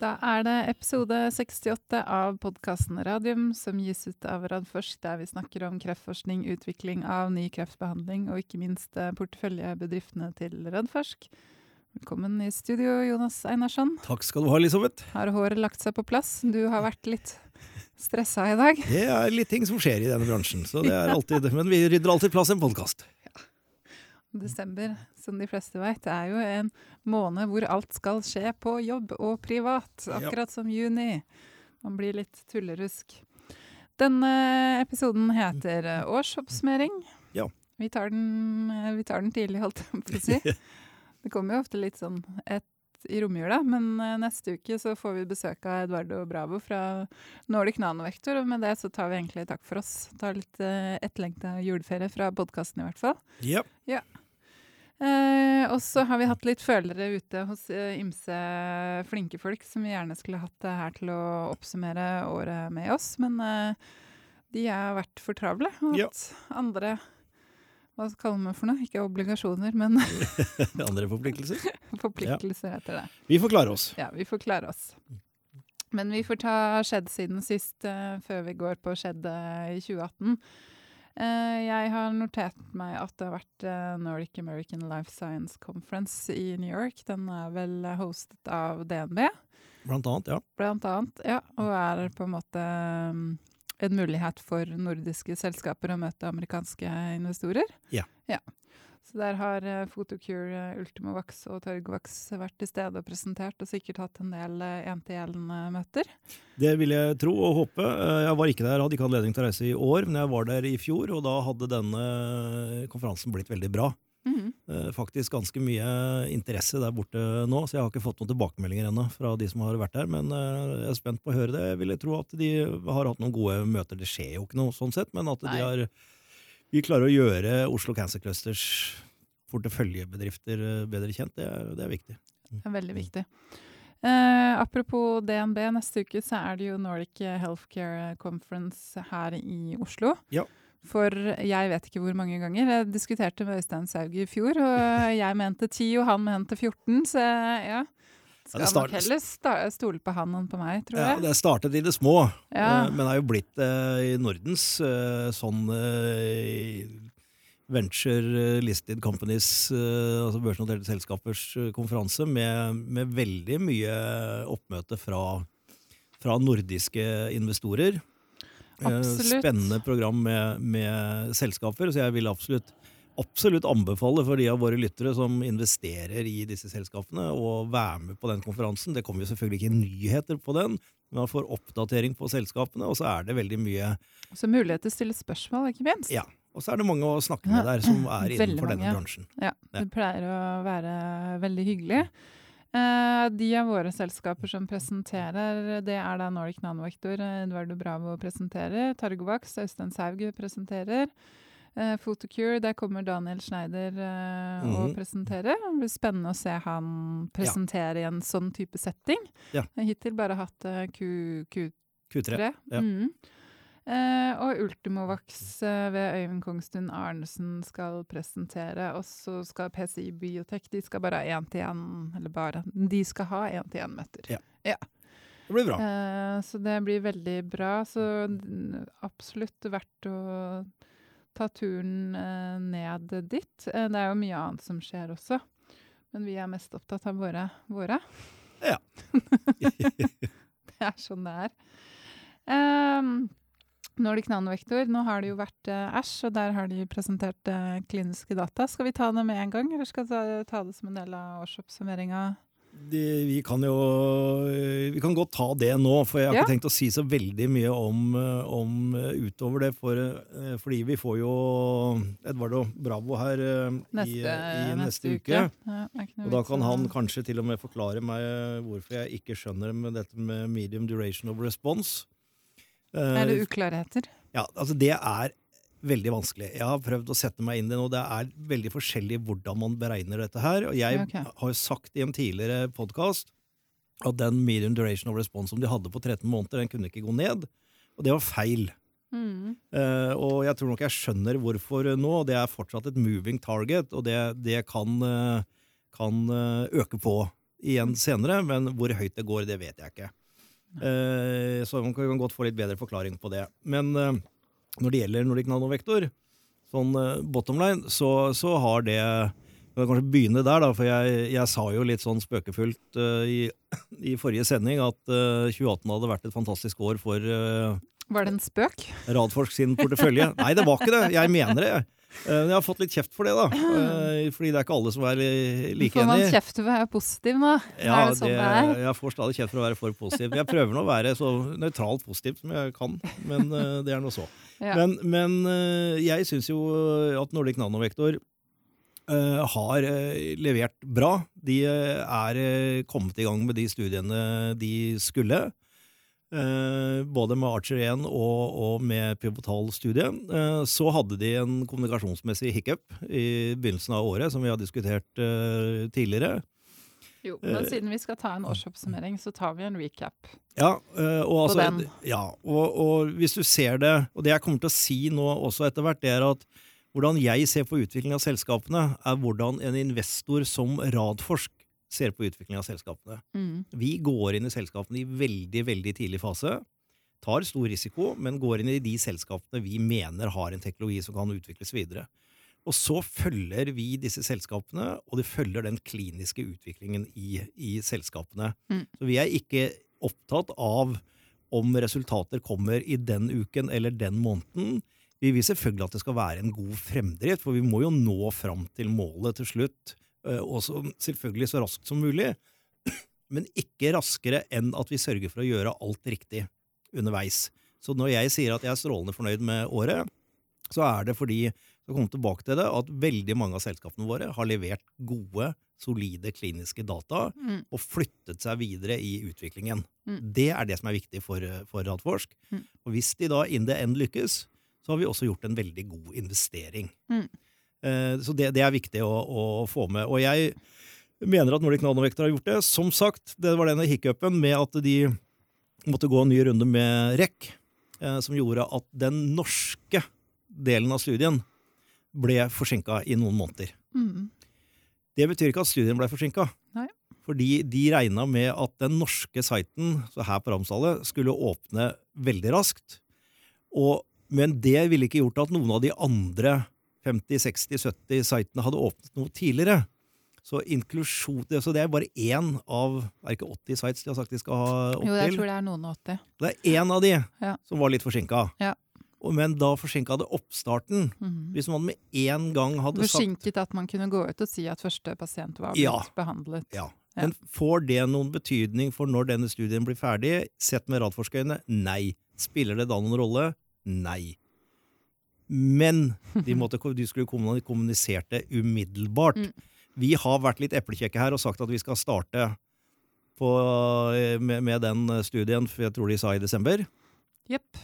Da er det episode 68 av podkasten Radium, som gis ut av Radforsk, der vi snakker om kreftforskning, utvikling av ny kreftbehandling og ikke minst eh, porteføljebedriftene til Radforsk. Velkommen i studio, Jonas Einarsson. Takk skal du ha, Elisabeth. Har håret lagt seg på plass? Du har vært litt stressa i dag. Det er litt ting som skjer i denne bransjen, så det er alltid, men vi rydder alltid plass i en podkast. Desember, som de fleste vet, er jo en måned hvor alt skal skje på jobb og privat. Akkurat som juni. Man blir litt tullerusk. Denne episoden heter Årsoppsummering. Ja. Vi tar den, vi tar den tidlig, holdt jeg på å si. Det kommer jo ofte litt sånn et i romjula, men eh, neste uke så får vi besøk av Eduardo Bravo fra Nordic Nanovektor, og med det så tar vi egentlig takk for oss. Tar litt uh, etterlengta juleferie fra podkasten i hvert fall. Ja. Ja. Eh, og så har vi hatt litt følere ute hos eh, ymse flinke folk som vi gjerne skulle hatt det her til å oppsummere året med oss, men eh, de har vært for travle. Og Ja. hatt andre hva kaller man for noe? Ikke obligasjoner, men Andre forpliktelser. forpliktelser heter det. Vi får klare oss. Ja, vi får klare oss. Men vi får ta skjedd siden sist, uh, før vi går på skjedd eh, i 2018. Uh, jeg har notert meg at det har vært eh, Nordic American Life Science Conference i New York. Den er vel hostet av DNB, Blant annet, ja. blant annet. Ja, og er på en måte mm, en mulighet for nordiske selskaper å møte amerikanske investorer. Ja. Så der har eh, Photocure, eh, Ultimovax og Torgvax vært til stede og presentert, og sikkert hatt en del én-til-én-møter. Det vil jeg tro og håpe. Eh, Jeg var ikke der, hadde ikke anledning til å reise i år, men jeg var der i fjor, og da hadde denne konferansen blitt veldig bra. Mhm. Eh, Faktisk ganske mye interesse der borte nå, så jeg har ikke fått noen tilbakemeldinger ennå fra de som har vært der, men eh, jeg er spent på å høre det. Jeg vil tro at de har hatt noen gode møter. Det skjer jo ikke noe sånn sett, men at de har vi klarer å gjøre Oslo Cancer Clusters porteføljebedrifter eh, bedre kjent, det er, det er viktig. Det er veldig viktig. Eh, apropos DNB, neste uke så er det jo Nordic Healthcare Conference her i Oslo. Ja. For jeg vet ikke hvor mange ganger. Jeg diskuterte med Øystein Saug i fjor, og jeg mente 10, og han mente 14, så ja. Skal ja, nok heller stole på han enn på meg, tror Ja, jeg. det startet i det små, Ja. eh, men er jo blitt eh, i Nordens eh, sånn eh, venture eh, listed companies, eh, altså børsnoterte selskapers konferanse, med, med veldig mye oppmøte fra, fra nordiske investorer. Eh, Absolutt. Spennende program med, med selskaper, så jeg vil absolutt absolutt anbefale for de av våre lyttere som investerer i disse selskapene, å være med på den konferansen. Det kommer jo selvfølgelig ikke nyheter på den, man får oppdatering på selskapene, og så er det veldig mye Så mulighet til å stille spørsmål, ikke minst. Ja. Og så er det mange å snakke med der som er innenfor denne bransjen. Ja. det pleier å være veldig hyggelig. Eh, de av våre selskaper som presenterer, det er da Nordic Nanovektor, eh, Eduardo Bravo presenterer, Targovax, Øystein Saug presenterer. Eh, Photocure, der kommer Daniel Schneider eh, og Mhm. presenterer. Det blir spennende å se han presentere i en sånn type setting. Ja. Hittil bare hatt uh, Q, Q3. Q3. Ja. Mm. Og Ultimovax eh, ved Øyvind Kongstun Arnesen skal presentere. Og så skal PCI Biotech de skal bare ha én-til-én, eller bare De skal ha én-til-én-møter. Ja. Det blir bra. Eh, så det blir veldig bra. Så absolutt verdt å ta turen eh, ned dit. Eh, det er jo mye annet som skjer også. Men vi er mest opptatt av våre. våre. Ja. det er sånn det er. Um, Nordic Nanovektor, nå har det jo vært eh, Æsj, og der har de presentert eh, kliniske data. Skal vi ta det med en gang, eller skal vi ta, det som en del av årsoppsummeringa? De, vi kan jo Vi kan godt ta det nå, for jeg har Ja. ikke tenkt å si så veldig mye om, eh, om eh, utover det. For, eh, fordi vi får jo Edvardo Bravo her eh, Neste, i, i neste, uke. Ja, det er ikke noe Og da kan han kanskje til og med forklare meg eh, hvorfor jeg ikke skjønner med dette med medium duration of response. Eh, Er det uklarheter? ja, altså det er veldig vanskelig. Jeg har prøvd å sette meg inn i det nå. Det er veldig forskjellig hvordan man beregner dette her. Og jeg okay. har sagt i en tidligere podkast at den medium duration of response som de hadde på 13 måneder, den kunne ikke gå ned. Og det var feil. Mm. Uh, og jeg tror nok jeg skjønner hvorfor nå. Det er fortsatt et moving target, og det, det kan, eh, kan øke på igjen senere, men hvor høyt det går, det vet jeg ikke. Eh, så man kan godt få litt bedre forklaring på det. Men eh, når det gjelder Nordic Nanovektor, sånn eh, bottom line, så, så har det jeg kan kanskje begynne der, da, for jeg, jeg sa jo litt sånn spøkefullt uh, i, i, forrige sending at uh, 2018 hadde vært et fantastisk år for uh, Var det en spøk? Radforsk sin portefølje. Nei, det var ikke det. Jeg mener det. Jeg har fått litt kjeft for det, da. fordi det er ikke alle som er like enige. Får man kjeft for å være positiv nå? Ja, er det sånn det, det er? jeg får stadig kjeft for å være for positiv. Jeg prøver nå å være så nøytralt positiv som jeg kan, men det er nå så. Ja. Men, men jeg syns jo at Nordic Nanovektor har levert bra. De er kommet i gang med de studiene de skulle. Både med Archer 1 og, og med Pivotal-studiet. så hadde de en kommunikasjonsmessig hiccup i begynnelsen av året, som vi har diskutert tidligere. Jo, men siden vi skal ta en årsoppsummering, så tar vi en recap. Ja, og, altså, ja og, og hvis du ser det Og det jeg kommer til å si nå også etter hvert, det er at hvordan jeg ser på utvikling av selskapene, er hvordan en investor som Radforsk ser på utvikling av selskapene. Mm. Vi går inn i selskapene i veldig, veldig tidlig fase. Tar stor risiko, men går inn i de selskapene vi mener har en teknologi som kan utvikles videre. Og så følger vi disse selskapene, og det følger den kliniske utviklingen i, i selskapene. Mm. Så vi er ikke opptatt av om resultater kommer i den uken eller den måneden. Vi vil selvfølgelig at det skal være en god fremdrift, for vi må jo nå fram til målet til slutt. Eh, og selvfølgelig så raskt som mulig, men ikke raskere enn at vi sørger for å gjøre alt riktig underveis. Så når jeg sier at jeg er strålende fornøyd med året, så er det fordi å komme tilbake til det, at veldig mange av selskapene våre har levert gode, solide kliniske data mm. og flyttet seg videre i utviklingen. Mm. Det er det som er viktig for, for Radforsk. Mm. Og hvis de da in the end lykkes, så har vi også gjort en veldig god investering. Eh, så det, det, er viktig å, å, få med. Og jeg mener at Nordic Nanovektor har gjort det. Som sagt, det var denne hiccupen med at de måtte gå en ny runde med REC, eh, som gjorde at den norske delen av studien ble forsinka i noen måneder. Mm. Det betyr ikke at studien ble forsinka. Fordi de regna med at den norske siten så her på Ramsdale skulle åpne veldig raskt. Og men det ville ikke gjort at noen av de andre 50-60-70 sitene hadde åpnet noe tidligere. Så inklusjon Så det er bare én av er ikke 80 sites de har sagt de skal ha opp til? Jo, jeg tror det er noen 80. Det er én av de ja. som var litt forsinka. Ja. Men da forsinka det oppstarten. Mm -hmm. Hvis man med en gang hadde Forsinket sagt at man kunne gå ut og si at første pasient var blitt ja. behandlet. Ja. Men får det noen betydning for når denne studien blir ferdig? Sett med radforskerøyne? Nei. Spiller det da noen rolle? Nei. Men de, måtte, de skulle kommunisert det umiddelbart. Mm. Vi har vært litt eplekjekke her og sagt at vi skal starte på, eh, med, med, den studien, for jeg tror de sa i desember. Yep.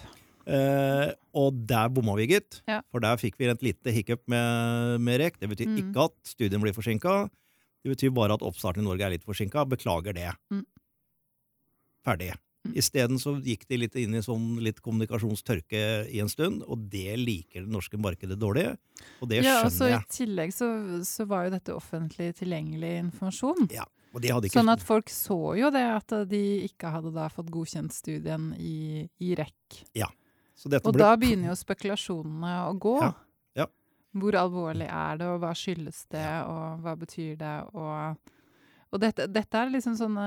Eh, og der bomma vi, gitt. Ja. For der fikk vi et lite hiccup med, med REK. Det betyr mm. ikke at studien blir forsinka. Det betyr bare at oppstarten i Norge er litt forsinka. Beklager det. Mm. Ferdig. Isteden så gikk de litt inn i sånn litt kommunikasjonstørke i en stund, og det liker det norske markedet dårlig. Og det ja, skjønner jeg. I tillegg så, så, var jo dette offentlig tilgjengelig informasjon. Ja, og de hadde ikke... Sånn at folk så jo det, at de ikke hadde da fått godkjent studien i, i REC. Ja. og ble... da begynner jo spekulasjonene å gå. Ja. ja. Hvor alvorlig er det, og hva skyldes det, og hva betyr det, og og dette, dette, er liksom sånne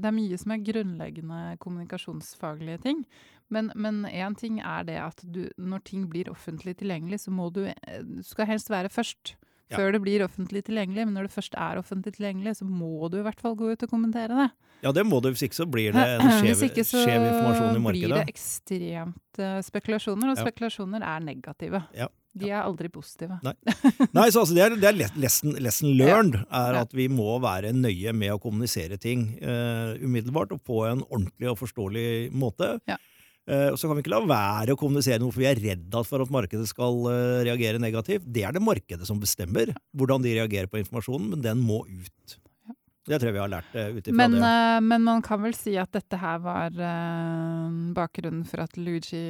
Det er mye som er grunnleggende kommunikasjonsfaglige ting. Men én ting er det at du, når ting blir offentlig tilgjengelig, så må du Du skal helst være først. Ja. Før det blir offentlig tilgjengelig, men når det først er offentlig tilgjengelig, så må du i hvert fall gå ut og kommentere det. Ja, det må du, hvis ikke så blir det en skjev, informasjon i markedet. Hvis ikke så blir det ekstremt uh, spekulasjoner, og spekulasjoner er negative. Ja. De er aldri positive. Nei, Nei så altså det er, det er lesson, lesson, learned. er At vi må være nøye med å kommunisere ting uh, umiddelbart og på en ordentlig og forståelig måte. Ja. Uh, så kan vi ikke la være å kommunisere noe for vi er redd for at markedet skal uh, reagere negativt. Det er det markedet som bestemmer hvordan de reagerer på informasjonen, men den må ut. Det tror jeg vi har lært uh, ut ifra det. Uh, men man kan vel si at dette her var uh, bakgrunnen for at Luigi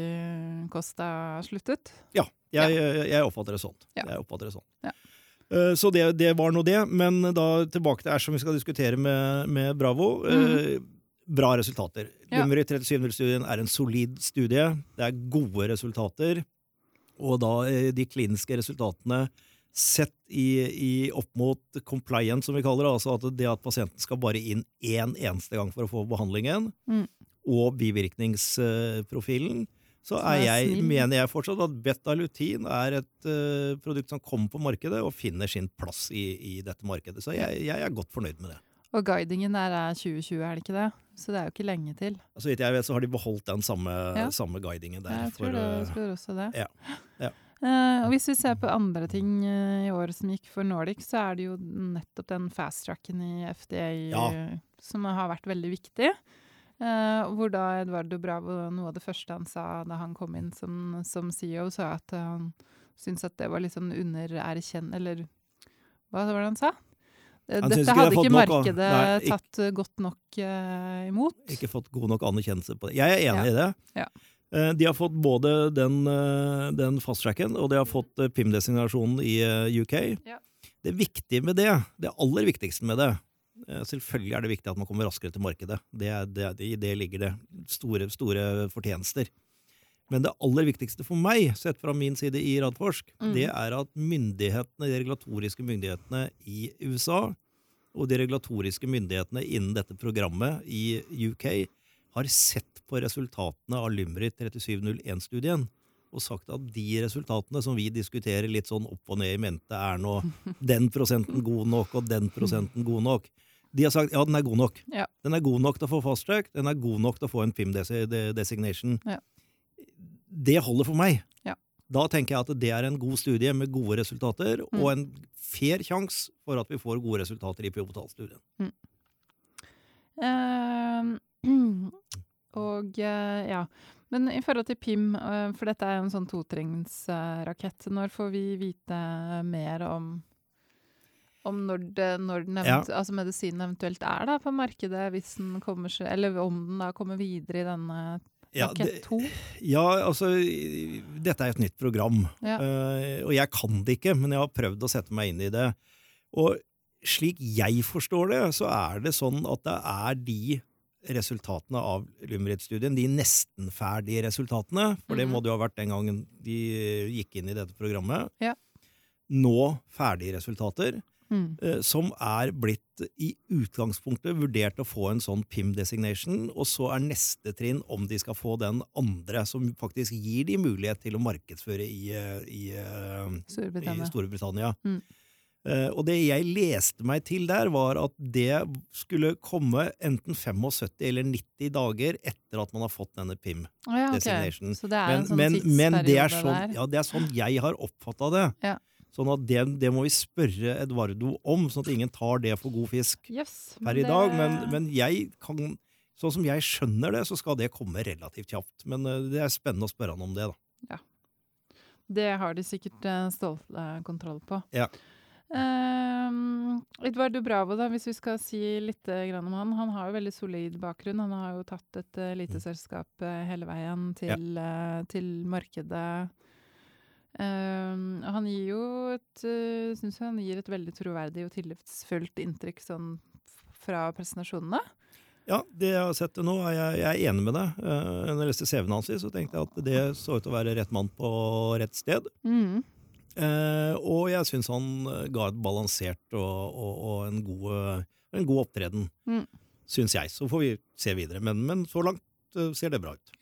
Costa sluttet? Ja, jeg, ja. jeg oppfatter det sånn. Ja. Oppfatter det sånn. Ja. Uh, Så det, det var nå det. Men da tilbake til Æsj, som vi skal diskutere med, med Bravo. Eh, Bra resultater. Ja. Limerick 3700-studien er en solid studie. Det er gode resultater. Og da eh, de kliniske resultatene sett i, i opp mot compliance, som vi kaller det, altså at det at pasienten skal bare inn én eneste gang for å få behandlingen, Mm. og bivirkningsprofilen, så jeg, mener jeg fortsatt at betalutin er et uh, produkt som kommer på markedet og finner sin plass i, i dette markedet. Så jeg, jeg er godt fornøyd med det. Og guidingen der er 2020, er det ikke det? Så det er jo ikke lenge til. Så vidt jeg vet, så har de beholdt den samme, Ja. samme guidingen der. Jeg tror, for, det, eh, jeg tror også det. ja. Ja. Eh, og hvis vi ser på andre ting uh, i året som gikk for Nordic, så er det jo nettopp den fast-tracken i FDA Ja. som har vært veldig viktig. Eh, hvor da Eduardo Bravo, noe av det første han sa da han kom inn som, som CEO, sa at han syntes at det var litt sånn undererkjenn... Eller hva var det han sa? Han Dette ikke hadde ikke markedet noe, Nei, ikke- tatt godt nok imot. ikke fått god nok anerkjennelse på det. Jeg er enig Ja. i det. Ja. Eh, De har fått både den, eh, den fasttracken og de har fått eh, PIM-designasjonen i UK. Ja. Det viktige med det, det aller viktigste med det Selvfølgelig er det viktig at man kommer raskere til markedet. Det, det, I det ligger det store, store fortjenester. Men det aller viktigste for meg, sett fra min side i Radforsk, Mm. det er at myndighetene, de regulatoriske myndighetene i USA og de regulatoriske myndighetene innen dette programmet i UK har sett på resultatene av Limerick 3701-studien og sagt at de resultatene som vi diskuterer litt sånn opp og ned i mente, er nå den prosenten god nok og den prosenten god nok. De har sagt ja, den er god nok. Ja. Den er god nok til å få fast track, den er god nok til å få en PIM-designation. Ja. Det holder for meg. Ja. Da tenker jeg at det er en god studie med gode resultater, Mm. og en fair sjanse for at vi får gode resultater i pivotalstudien. Eh, og eh, ja. Men i forhold til PIM, eh, for dette er jo en sånn totrinnsrakett, når får vi vite mer om om når, det, når den ja. altså medisinen eventuelt er da på markedet, hvis den kommer eller om den da kommer videre i denne Ja, det- 2? Ja, altså Dette er et nytt program, Ja. uh, og jeg kan det ikke, men jeg har prøvd å sette meg inn i det. Og slik jeg forstår det, så er det sånn at det er de resultatene av Limerick-studien, de nesten ferdige resultatene, for det Mhm. må det jo ha vært den gangen de gikk inn i dette programmet, Ja. nå ferdige resultater, Mm. eh, som er blitt i utgangspunktet vurdert å få en sånn PIM-designation, og så er neste trinn om de skal få den andre, som faktisk gir de mulighet til å markedsføre i, i, i, Storbritannia. i. Storbritannia. Mm. Eh, og det jeg leste meg til der, var at det skulle komme enten 75 eller 90 dager etter at man har fått denne PIM. Å ja, okay. Så det er Men, en sånn men, men det, er sånn, ja, det er sånn jeg har oppfatta det. Ja. Sånn at det, det må vi spørre Eduardo om, sånn at ingen tar det for god fisk Yes, per i det- dag. Men, men jeg kan Sånn som jeg skjønner det, så skal det komme relativt kjapt. Men eh, det er spennende å spørre han om det, da. Det har de sikkert uh, stålkontroll på. Ja. Ehm, Edvardo Bravo, da, hvis vi skal si litt eh, om han. Han har jo veldig solid bakgrunn. Han har jo tatt et uh, lite selskap eh, hele veien til, eh, til markedet. Ehm, han gir jo et uh, Syns han gir et veldig troverdig og tillitsfullt inntrykk sånn fra presentasjonene. Ja, det jeg har sett det nå, er jeg, jeg er enig med deg. Uh, når jeg leste CV-en hans, så tenkte jeg at det så ut til å være rett mann på rett sted. Mm. Eh, og jeg syns han eh, ga et balansert og, og, og en, god, eh, en god opptreden. Mm. Syns jeg. Så får vi se videre. Men, men så langt ser det bra ut.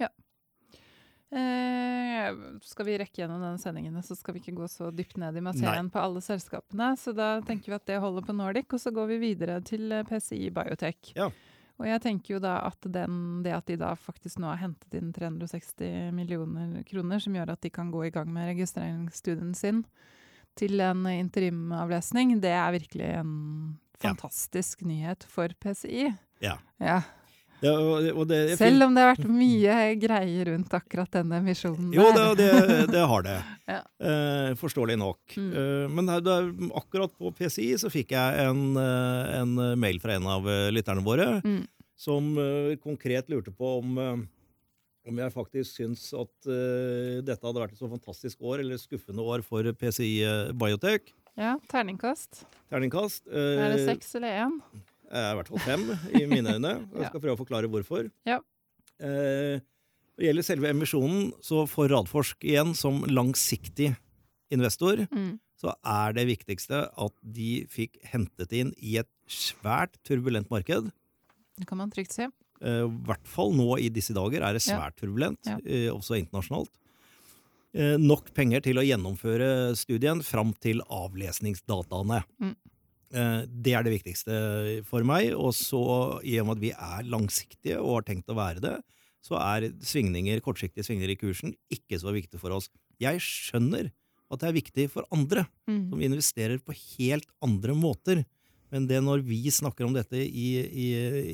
Eh, skal vi rekke gjennom denne sendingen, så skal vi ikke gå så dypt ned i materien på alle selskapene. Så da tenker vi at det holder på Nordic, og så går vi videre til PCI Biotech. Ja. Og jeg tenker jo da at den, det at de da faktisk nå har hentet inn 360 millioner kroner, som gjør at de kan gå i gang med registreringsstudien sin til en interimavlesning, det er virkelig en Ja. fantastisk nyhet for PCI. Ja. Ja. Det, og, og det, jeg Selv om det har vært mye greier rundt akkurat denne emisjonen Jo, det, det, det har det. Ja. Eh, forståelig nok. Mm. Eh, men der, akkurat på PCI så fikk jeg en, eh, en mail fra en av lytterne våre, Mm. som eh, konkret lurte på om, om jeg faktisk syns at dette hadde vært et så fantastisk år, eller skuffende år for PCI Biotech. Ja, terningkast. Terningkast. Er det seks eller én? I hvert fall fem i mine øyne. Jeg skal prøve å forklare hvorfor. Ja. Eh, Når det gjelder selve emisjonen, så for Radforsk igjen som langsiktig investor, Mm. så er det viktigste at de fikk hentet inn i et svært turbulent marked. Det kan man trygt si. Eh, I hvert fall nå i disse dager er det Ja. svært turbulent, Ja. eh, også internasjonalt. Eh, nok penger til å gjennomføre studien fram til avlesningsdataene. Mm. Eh, det er det viktigste for meg. Og så, i og med at vi er langsiktige og har tenkt å være det, så er svingninger, kortsiktige svingninger i kursen ikke så viktig for oss. Jeg skjønner at det er viktig for andre Mm. som investerer på helt andre måter. Men det når vi snakker om dette i, i,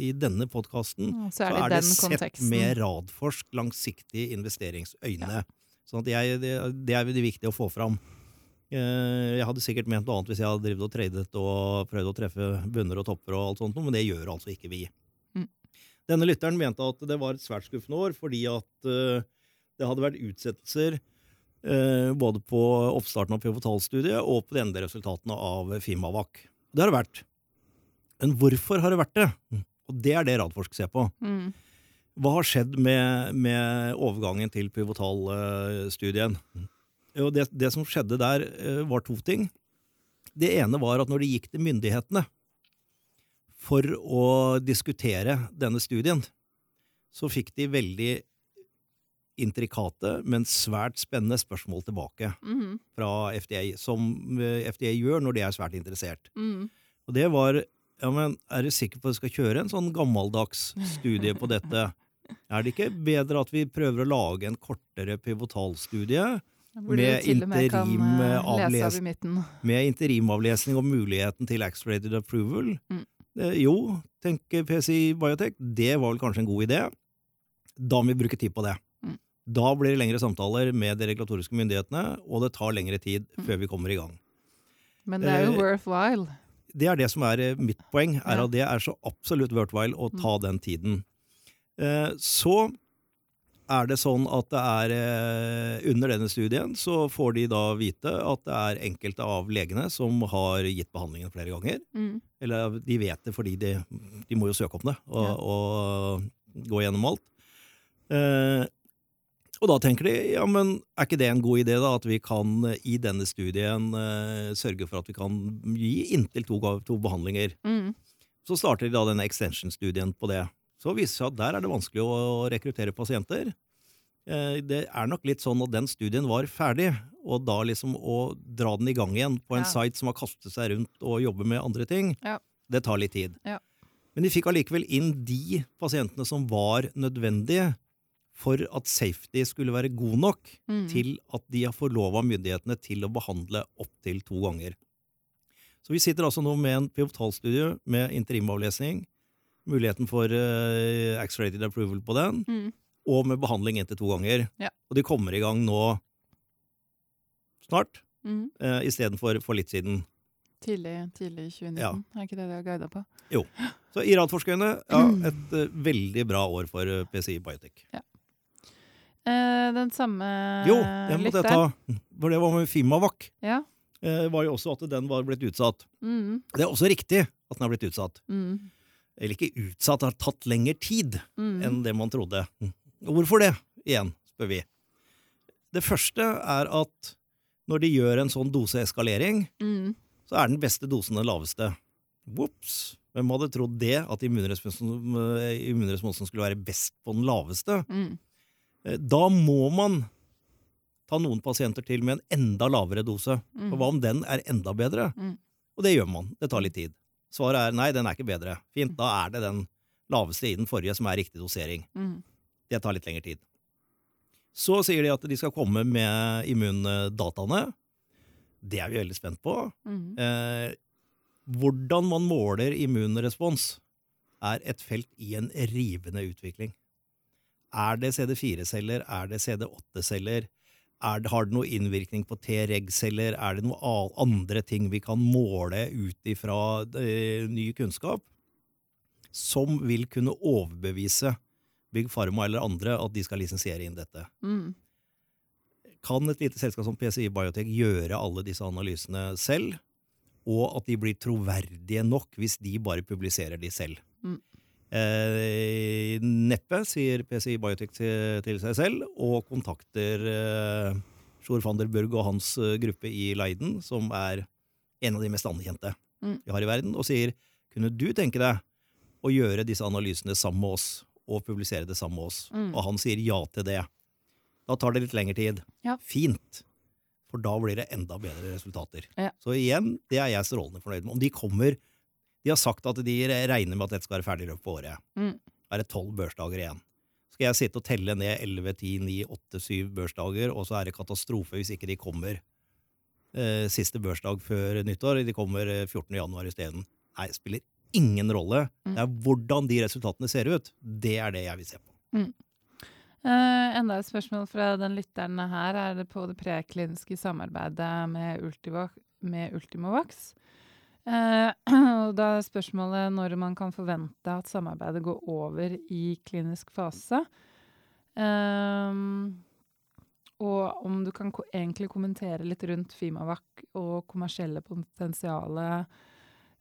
i denne podkasten, så Så er det er det sett konteksten. med Radforsk langsiktige investeringsøyne. Sånn at jeg, det, det er veldig viktig å få fram. Eh, Jeg hadde sikkert ment noe annet hvis jeg hadde drevet og tradet og prøvd å treffe bunner og topper, og alt sånt, men det gjør altså ikke vi. Mm. Denne lytteren mente at det var et svært skuffende år fordi at eh, det hadde vært utsettelser eh, både på oppstarten av pivotalstudiet og på de endelige resultatene av Fimavac. Det har det vært. Men hvorfor har det vært det? Og det er det Radforsk ser på. Mm. Hva har skjedd med, med overgangen til pivotalstudien? Jo, det, det som skjedde der, eh, var to ting. Det ene var at når de gikk til myndighetene for å diskutere denne studien, så fikk de veldig intrikate, men svært spennende spørsmål tilbake Mm. fra FDA, som eh, FDA gjør når de er svært interessert. Mm. Og det var ja, men Er du sikker på at du skal kjøre en sånn gammeldags studie på dette? Er det ikke bedre at vi prøver å lage en kortere pivotalstudie Med interimavlesning, med eh, med interimavlesning og muligheten til accelerated approval? Mm. Eh, jo, tenker PCI Biotech, det var vel kanskje en god idé. Da må vi bruke tid på det. Mm. Da blir det lengre samtaler med de regulatoriske myndighetene, og det tar lengre tid Mm. før vi kommer i gang. Men det er jo Eh, worthwhile. det er det som er mitt poeng, er at det er så absolutt worthwhile å ta den tiden. Eh, Så er det sånn at det er eh, under denne studien så får de da vite at det er enkelte av legene som har gitt behandlingen flere ganger. Mm. Eller de vet det fordi de, de må jo søke om det og, Ja. og gå gjennom alt. Eh, og da tenker de ja, men er ikke det en god idé, da, at vi kan eh, i denne studien eh, sørge for at vi kan gi inntil to, to behandlinger? Mm. Så starter de da denne extension-studien på det. Så viser det seg at der er det vanskelig å rekruttere pasienter. Eh, Det er nok litt sånn at den studien var ferdig, og da liksom å dra den i gang igjen på en Ja. site som har kastet seg rundt og jobber med andre ting, Ja. det tar litt tid. Ja. Men de fikk allikevel inn de pasientene som var nødvendige for at safety skulle være god nok Mm. til at de har forlova myndighetene til å behandle opptil to ganger. Så vi sitter altså nå med en pivotalstudie med interimavlesning, muligheten for uh, accelerated approval på den, Mm. og med behandling inntil to ganger. Ja. Og de kommer i gang nå snart, Mm. uh, istedenfor for litt siden. Tidlig, tidlig i 2019. Ja. Er ikke det de har guida på? Jo. Så Iran-forskerne, ja, Mm. et uh, veldig bra år for uh, PCI Biotech. Eh, den samme Jo, den måtte jeg ta, for det var med Fimavac. Ja. Var jo også at den var blitt utsatt. Mm. Det er også riktig at den har blitt utsatt. Mm. Eller ikke utsatt, har tatt lengre tid Mm. enn det man trodde. Og hvorfor det, igjen, spør vi. Det første er at når de gjør en sånn doseeskalering, Mm. så er den beste dosen den laveste. Vops! Hvem hadde trodd det, at immunresponsen, eh, immunresponsen skulle være best på den laveste? Mm. Eh, Da må man ta noen pasienter til med en enda lavere dose. Mm. For hva om den er enda bedre? Mm. Og det gjør man. Det tar litt tid. Svaret er nei, den er ikke bedre. Fint, da er det den laveste i den forrige som er riktig dosering. Mm. Det tar litt lengre tid. Så sier de at de skal komme med immundataene. Det er vi veldig spent på. Mm. Eh, hvordan man måler immunrespons, er et felt i en rivende utvikling. Er det CD4-celler? Er det CD8-celler? Er det, har det noe innvirkning på T-reg-celler? Er det noen andre ting vi kan måle ut ifra eh, ny kunnskap, som vil kunne overbevise Big Pharma eller andre at de skal lisensiere inn dette? Mm. Kan et lite selskap som PCI Biotech gjøre alle disse analysene selv? og at de blir troverdige nok hvis de bare publiserer de selv. Mm. Eh, neppe, sier PCI Biotech til, til seg selv, og kontakter eh, Sjor van der Burg og hans eh, gruppe i Leiden, som er en av de mest anerkjente Mm. vi har i verden, og sier kunne du tenke deg å gjøre disse analysene sammen med oss, og publisere det sammen med oss? Mm. Og han sier ja til det. Da tar det litt lengre tid. Ja. Fint. For da blir det enda bedre resultater. Ja. Så igjen, det er jeg strålende fornøyd med. Om de kommer De har sagt at de regner med at dette skal være ferdig i løpet av året. Mm. Da er det tolv børsdager igjen. Skal jeg sitte og telle ned 11, 10, 9, 8, 7 børsdager, og så er det katastrofe hvis ikke de kommer eh, siste børsdag før nyttår. De kommer eh, 14. januar isteden. Nei, spiller ingen rolle. Mm. Det er hvordan de resultatene ser ut. Det er det jeg vil se på. Eh, enda et spørsmål fra den lytteren her. Er det på det prekliniske samarbeidet med, Ultivo, med Ultimovax? Eh, og da er spørsmålet når man kan forvente at samarbeidet går over i klinisk fase. Um, og om du kan ko egentlig kommentere litt rundt Fimavac og kommersielle potensialet,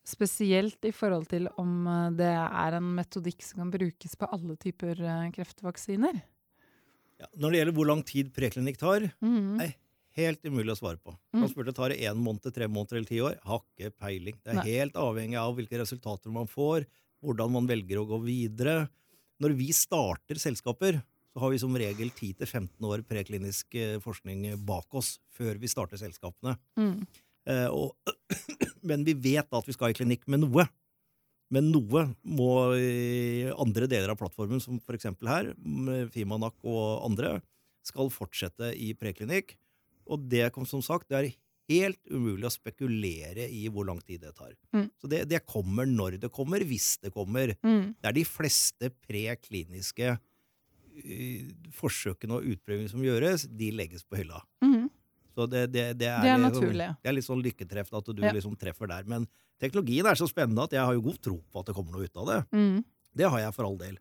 spesielt i forhold til om eh, det er en metodikk som kan brukes på alle typer eh, kreftvaksiner. Ja, når det gjelder hvor lang tid preklinikk tar, Mhm. Nei. Helt umulig å svare på. Mm. Han spurte tar det én måned, tre måneder eller ti år. Har ikke peiling. Det er Nei. helt avhengig av hvilke resultater man får, hvordan man velger å gå videre. Når vi starter selskaper, så har vi som regel 10-15 år preklinisk eh, forskning bak oss før vi starter selskapene. Mm. Eh, og, men vi vet at vi skal i klinikk med noe. Men noe må andre deler av plattformen, som f.eks. her, med Fimanak og andre, skal fortsette i preklinikk. Og det kom som sagt, det er helt umulig å spekulere i hvor lang tid det tar. Mm. Så det, det kommer når det kommer, hvis det kommer. Mm. Det er de fleste prekliniske uh, forsøkene og utprøvingene som gjøres, de legges på hylla. Mm. Så det, det, det, er, Det er liksom- naturlig. Det er litt sånn lykketreff at du Ja. liksom treffer der. Men teknologien er så spennende at jeg har jo god tro på at det kommer noe ut av det. Mm. Det har jeg for all del.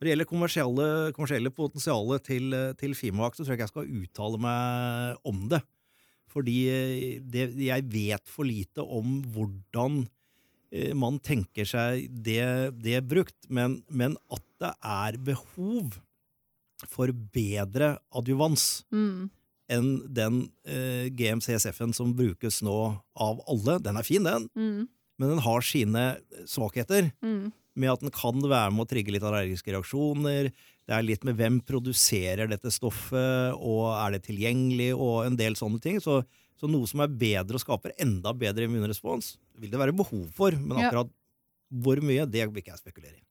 Når det gjelder kommersielle, kommersielle potensialet til, til Fimak, så tror jeg ikke jeg skal uttale meg om det. Fordi eh, det, jeg vet for lite om hvordan eh, man tenker seg det, det brukt. Men, men at det er behov for bedre adjuvans Mm. enn den eh, GMCSF-en som brukes nå av alle. Den er fin, den, Mm. men den har sine svakheter. Mm. Med at den kan være med å trigge litt allergiske reaksjoner. Det er litt med hvem produserer dette stoffet, og er det tilgjengelig, og en del sånne ting. Så, så noe som er bedre og skaper enda bedre immunrespons, vil det være behov for. Men akkurat hvor mye, det vil ikke jeg spekulere i.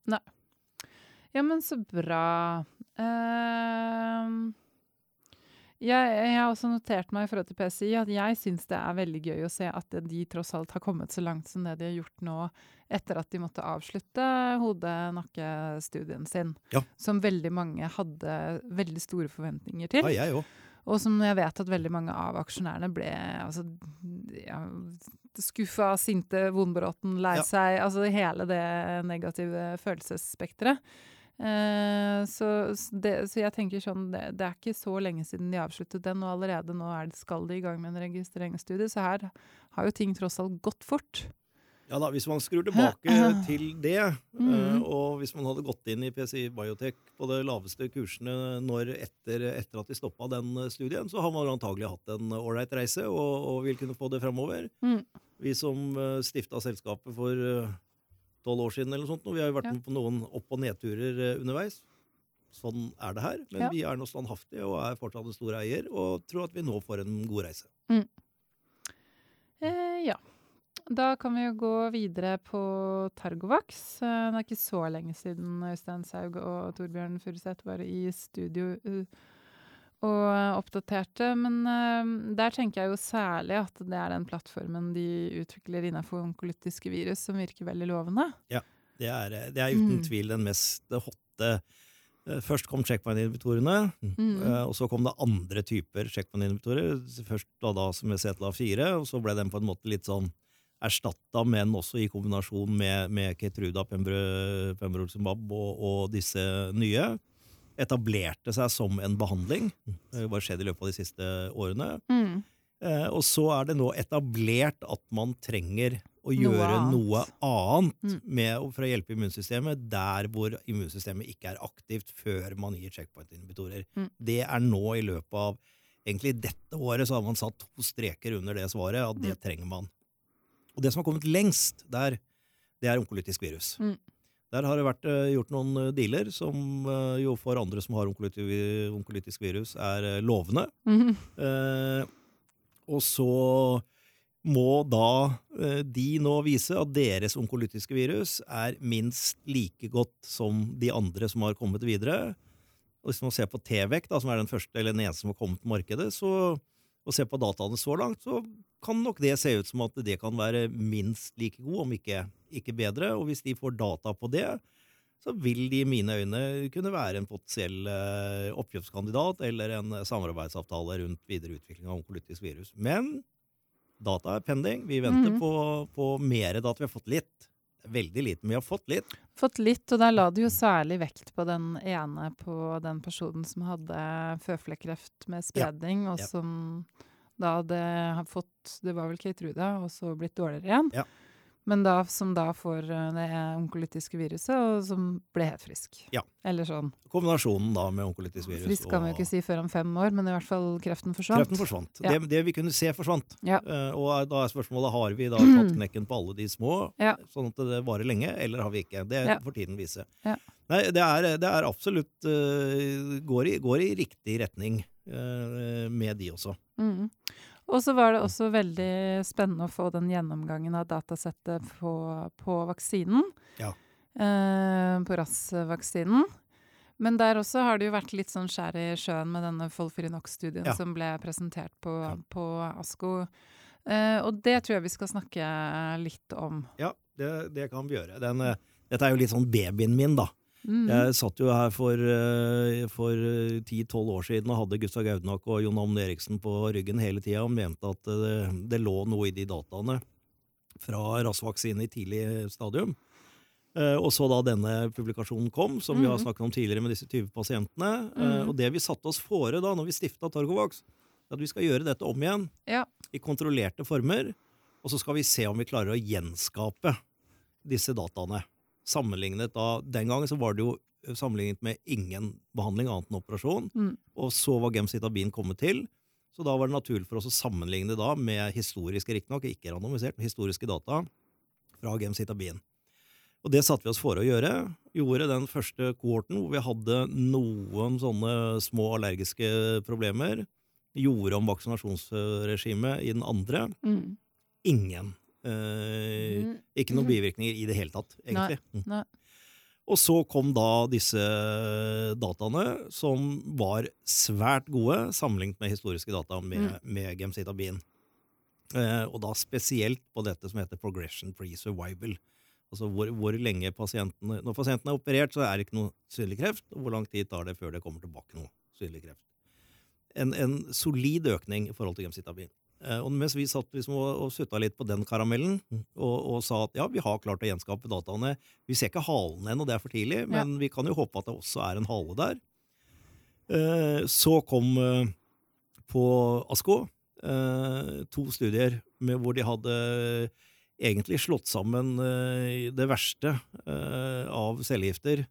Ja, men så bra. Ehm, jeg, jeg har også notert meg i forhold til PCI at jeg syns det er veldig gøy å se at de tross alt har kommet så langt som det de har gjort nå, etter at de måtte avslutte hode-nakke-studien sin. Ja. Som veldig mange hadde veldig store forventninger til. Ja, jeg også. Og som jeg vet at veldig mange av aksjonærene ble altså, ja, skuffa, sinte, vondbråten, lei Ja. seg. Altså hele det negative følelsesspekteret. Eh, så, det, så jeg tenker sånn, det, det er ikke så lenge siden de avsluttet den, og allerede nå er det, skal de i gang med en registreringsstudie, så her har jo ting tross alt gått fort. Ja da, Hvis man skrur tilbake til det, mm. eh, og hvis man hadde gått inn i PCI Biotech på de laveste kursene når etter, etter at de stoppa den eh, studien, så har man antagelig hatt en ålreit reise og, og vil kunne få det framover. Mm. Vi som stifta selskapet for tolv år siden, eller noe sånt, og vi har jo vært Ja. med på noen opp- og nedturer eh, underveis. Sånn er det her. Men Ja. vi er nå standhaftige og er fortsatt en stor eier, og tror at vi nå får en god reise. Eh, ja. Da kan vi jo gå videre på Targovax. Eh, Det er ikke så lenge siden Øystein Saug og Torbjørn Furuseth var i studio uh, og oppdaterte. Men uh, der tenker jeg jo særlig at det er den plattformen de utvikler innenfor onkolytiske virus som virker veldig lovende. Det er, eh, det er uten Mm. tvil den mest hotte eh, Først kom checkpoint-inhibitorene, Mm. og så kom det andre typer checkpoint-inhibitorer. Først da, da som med CTLA4, og så ble den på en måte litt sånn erstatta, men også i kombinasjon med, med Ketruda, Pembro, Pembrolizumab og, og disse nye. Etablerte seg som en behandling. Det har skjedd i løpet av de siste årene. Mm. Eh, og så er det nå etablert at man trenger å Noe gjøre annet. noe annet Mm. med, for å hjelpe immunsystemet der hvor immunsystemet ikke er aktivt før man gir checkpoint-inhibitorer. Mm. Det er nå i løpet av egentlig dette året så har man satt to streker under det svaret, at Mm. det trenger man. Og det som har kommet lengst der, det er onkolytisk virus. Mm. Der har det vært eh, gjort noen eh, dealer som eh, jo for andre som har onkolytisk virus, er lovende. lovende. -hmm. Eh, og så må da eh, de nå vise at deres onkolytiske virus er minst like godt som de andre som har kommet videre. Og hvis man ser på T-vekt, som er den første eller den eneste som har kommet til markedet, så, og ser på dataene så langt, så kan nok det se ut som at det kan være minst like god, om ikke, ikke bedre. Og hvis de får data på det, så vil de i mine øyne kunne være en potensiell eh, oppkjøpskandidat eller en samarbeidsavtale rundt videre utvikling av onkolytisk virus. Men data er pending. Vi venter Mhm. på, på mer data. Vi har fått litt. Veldig lite, men vi har fått litt. Fått litt, og der la du jo særlig vekt på den ene på den personen som hadde føflekkreft med spredning, og ja. som da hadde fått Det var vel Keytruda, og så blitt dårligere igjen. Ja. Men da, som da får eh, det onkolytiske viruset, og som ble helt frisk. Ja. Eller sånn. Kombinasjonen da med onkolytisk virus Frisk kan vi jo ikke si før om fem år, men i hvert fall kreften forsvant. Kreften forsvant. Ja. Det, det vi kunne se, forsvant. Ja. Uh, og da er spørsmålet har vi da tatt knekken på alle de små, Ja. sånn at det varer lenge, eller har vi ikke? Det får tiden vise. Ja. Nei, det er, det er absolutt uh, går, i, går i riktig retning uh, med de også. Mhm. Og så var det også veldig spennende å få den gjennomgangen av datasettet på, på vaksinen. Ja. Eh, på RAS-vaksinen. Men der også har det jo vært litt sånn skjær i sjøen med denne Folfirinox-studien Ja. som ble presentert på, Ja. på ASKO. Eh, og det tror jeg vi skal snakke litt om. Ja, det, det kan vi gjøre. Den, eh, dette er jo litt sånn babyen min, da. Mhm. Jeg satt jo her for, eh, for 10-12 år siden og hadde Gustav Gaudnak og Jon Amund Eriksen på ryggen hele tida og mente at det, det lå noe i de dataene fra RAS-vaksine i tidlig stadium. Eh, og så da denne publikasjonen kom, som vi har Mhm. snakket om tidligere med disse 20 pasientene. Eh, Mhm. og det vi satte oss fore da når vi stifta Torgovax, er at vi skal gjøre dette om igjen Ja. i kontrollerte former. Og så skal vi se om vi klarer å gjenskape disse dataene. Sammenlignet da, Den gangen så var det jo sammenlignet med ingen behandling annet enn operasjon. Mm. Og så var gemcitabin kommet til. Så da var det naturlig for oss å sammenligne da med historiske, riktignok ikke randomisert, men historiske data fra gemcitabin. Og det satte vi oss for å gjøre. Gjorde den første kohorten hvor vi hadde noen sånne små allergiske problemer. Gjorde om vaksinasjonsregimet i den andre. Mm. Ingen. Eh, Mm. ikke noen bivirkninger i det hele tatt, egentlig. Nei. Nei. Og så kom da disse dataene, som var svært gode sammenlignet med historiske data med, Mm. med gemcitabin. Eh, og da spesielt på dette som heter progression free survival. Altså hvor, hvor lenge pasientene Når pasienten er operert, så er det ikke noe synlig kreft. Og hvor lang tid tar det før det kommer tilbake noe synlig kreft? En, en solid økning i forhold til gemcitabin. Eh, og mens vi satt liksom og, og sutta litt på den karamellen og, og sa at ja, vi har klart å gjenskape dataene. Vi ser ikke halen ennå, det er for tidlig, men vi kan jo håpe at det også er en hale der. Eh, så kom eh, på ASKO to studier med, hvor de hadde egentlig slått sammen det verste av cellegifter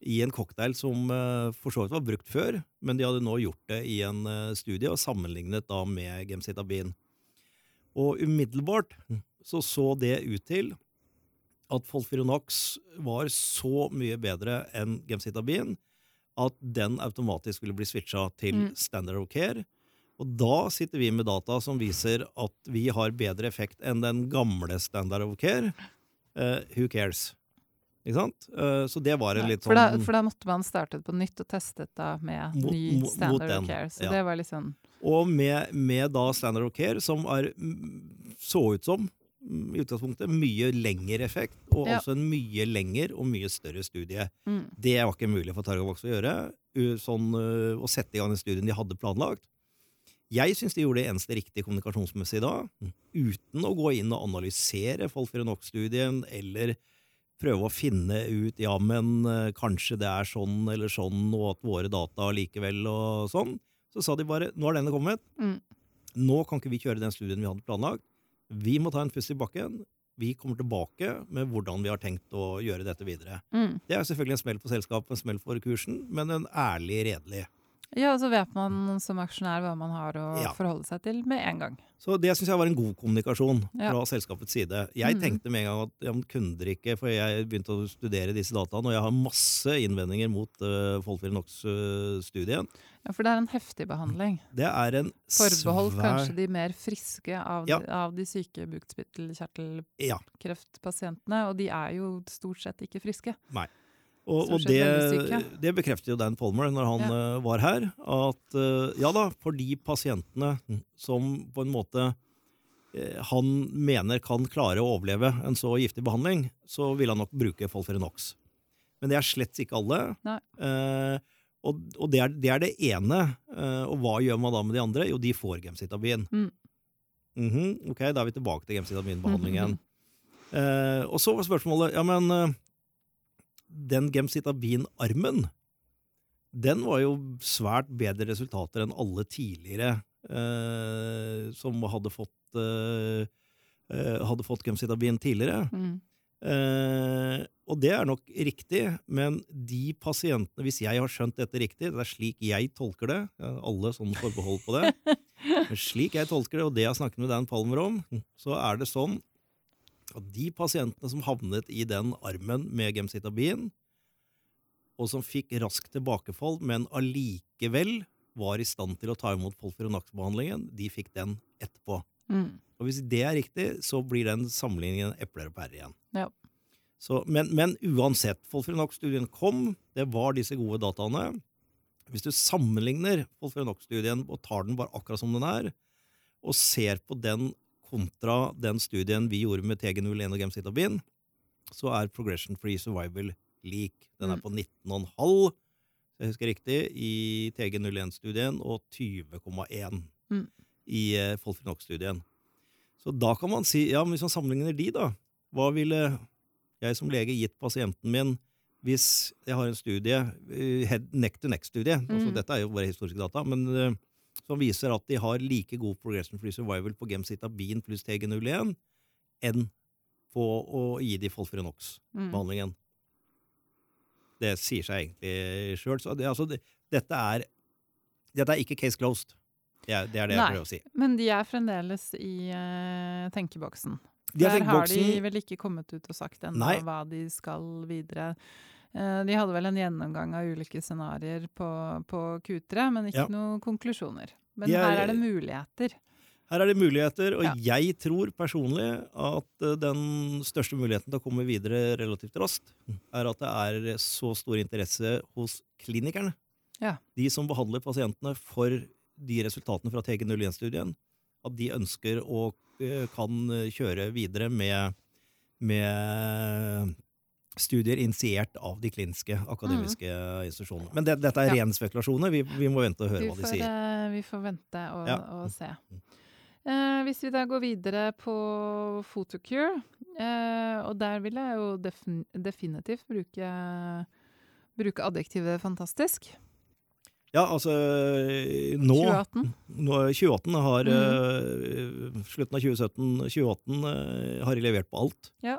i en cocktail som eh, for så vidt var brukt før, men de hadde nå gjort det i en eh, studie og sammenlignet da med gemcitabin. Og umiddelbart så så det ut til at Folfironox var så mye bedre enn gemcitabin at den automatisk ville bli switcha til Mm. standard of care. Og da sitter vi med data som viser at vi har bedre effekt enn den gamle standard of care. Uh, who cares? Ikke sant? Eh, så det var en litt for, sånn da, for da måtte man startet på nytt og testet da med Mot- ny standard of care. Så ja. det var litt sånn Og med, med da standard of care, som er, mm, så ut som mm, i utgangspunktet mye lengre effekt, og Ja. altså en mye lengre og mye større studie. mm. Det var ikke mulig for Targovax å gjøre, sånn, øh, å sette i gang den studien de hadde planlagt. Jeg syns de gjorde det eneste riktige kommunikasjonsmessig da, uten å gå inn og analysere Folfironox-studien, eller prøve å finne ut ja, men øh, kanskje det er sånn eller sånn, og at våre data likevel og sånn. Så sa de bare nå har denne kommet. Mm. nå kan ikke vi kjøre den studien vi hadde planlagt. Vi må ta en pust i bakken. Vi kommer tilbake med hvordan vi har tenkt å gjøre dette videre. Mm. Det er selvfølgelig en smell for selskapet, en smell for kursen, men en ærlig, redelig. Ja, så vet man som aksjonær hva man har å Ja. forholde seg til med en gang. Så det syns jeg var en god kommunikasjon Ja. fra selskapets side. Jeg mm. tenkte med en gang at ja, kunder ikke, for jeg begynte å studere disse dataene, og jeg har masse innvendinger mot uh, Folfirinox-studien. Ja, For det er en heftig behandling. Det er en Forbeholdt svær kanskje de mer friske av, Ja. de, av de syke bukspyttelkjertelkreftpasientene, Ja. og de er jo stort sett ikke friske. Og, og det, det bekrefter jo Dan Polmer når han eh, var her, at eh, ja da, for de pasientene som på en måte eh, han mener kan klare å overleve en så giftig behandling, så vil han nok bruke Folferinox. Men det er slett ikke alle. Eh, og og det, er, det er det ene. Eh, og hva gjør man da med de andre? Jo, de får gemcitabin. Mm. Mhm, ok, da er vi tilbake til gemcitaminbehandlingen. Eh, og så var spørsmålet ja, men den gemcitabin-armen, den var jo svært bedre resultater enn alle tidligere eh, som hadde fått, eh, eh, hadde fått gemcitabin tidligere. Mm. Eh, og det er nok riktig, men de pasientene, hvis jeg har skjønt dette riktig, det er slik jeg tolker det, alle sånne forbehold på det, men slik jeg tolker det, og det jeg har snakket med Dan Palmer om, så er det sånn at de pasientene som havnet i den armen med gemcitabin, og som fikk raskt tilbakefall, men allikevel var i stand til å ta imot Folfirinax-behandlingen, de fikk den etterpå. Mm. Og hvis det er riktig, så blir den sammenligningen epler og pærer igjen. Ja. Så, men, men uansett, Folfirinox-studien kom, det var disse gode dataene. Hvis du sammenligner Folfirinox-studien og tar den bare akkurat som den er, og ser på den kontra den studien vi gjorde med TG01 og gemcitabin, så er progression free survival lik. Den er Mm. på 19,5, hvis jeg husker riktig, i TG01-studien, og 20,1 Mm. i eh, Folfinox-studien. Så da kan man si, ja, men hvis man sammenligner de, da, hva ville jeg som lege gitt pasienten min hvis jeg har en studie, eh, head neck to neck-studie, altså Mm. dette er jo bare historiske data, men eh, som viser at de har like god progression free survival på gemcitabin pluss TG01 enn på å gi de Folfrenox-behandlingen. Mm. Det sier seg egentlig sjøl. Så det, altså, det, dette, er, dette er ikke case closed. Det er det, er det jeg prøver å si. Men de er fremdeles i uh, tenkeboksen. De Der har de vel ikke kommet ut og sagt ennå hva de skal videre. Eh, De hadde vel en gjennomgang av ulike scenarioer på, på Q3, men ikke Ja. noen konklusjoner. Men er- her er det muligheter. Her er det muligheter, og Ja. jeg tror personlig at eh, den største muligheten til å komme videre relativt raskt, er at det er så stor interesse hos klinikerne. Ja. De som behandler pasientene for de resultatene fra TG01-studien, at de ønsker og eh, kan kjøre videre med, med studier initiert av de kliniske akademiske institusjonene. Men det, dette er Mm. Ja. ren spekulasjoner. Vi, vi må vente og høre Vi hva de får, sier. eh, vi får vente og, Ja. og se. Eh, hvis vi da går videre på Photocure, eh, og der vil jeg jo defin definitivt bruke, bruke adjektivet fantastisk. Ja, altså nå 2018. Nå, 2018 har mm. uh, Slutten av 2017 2018 uh, har de levert på alt. Ja.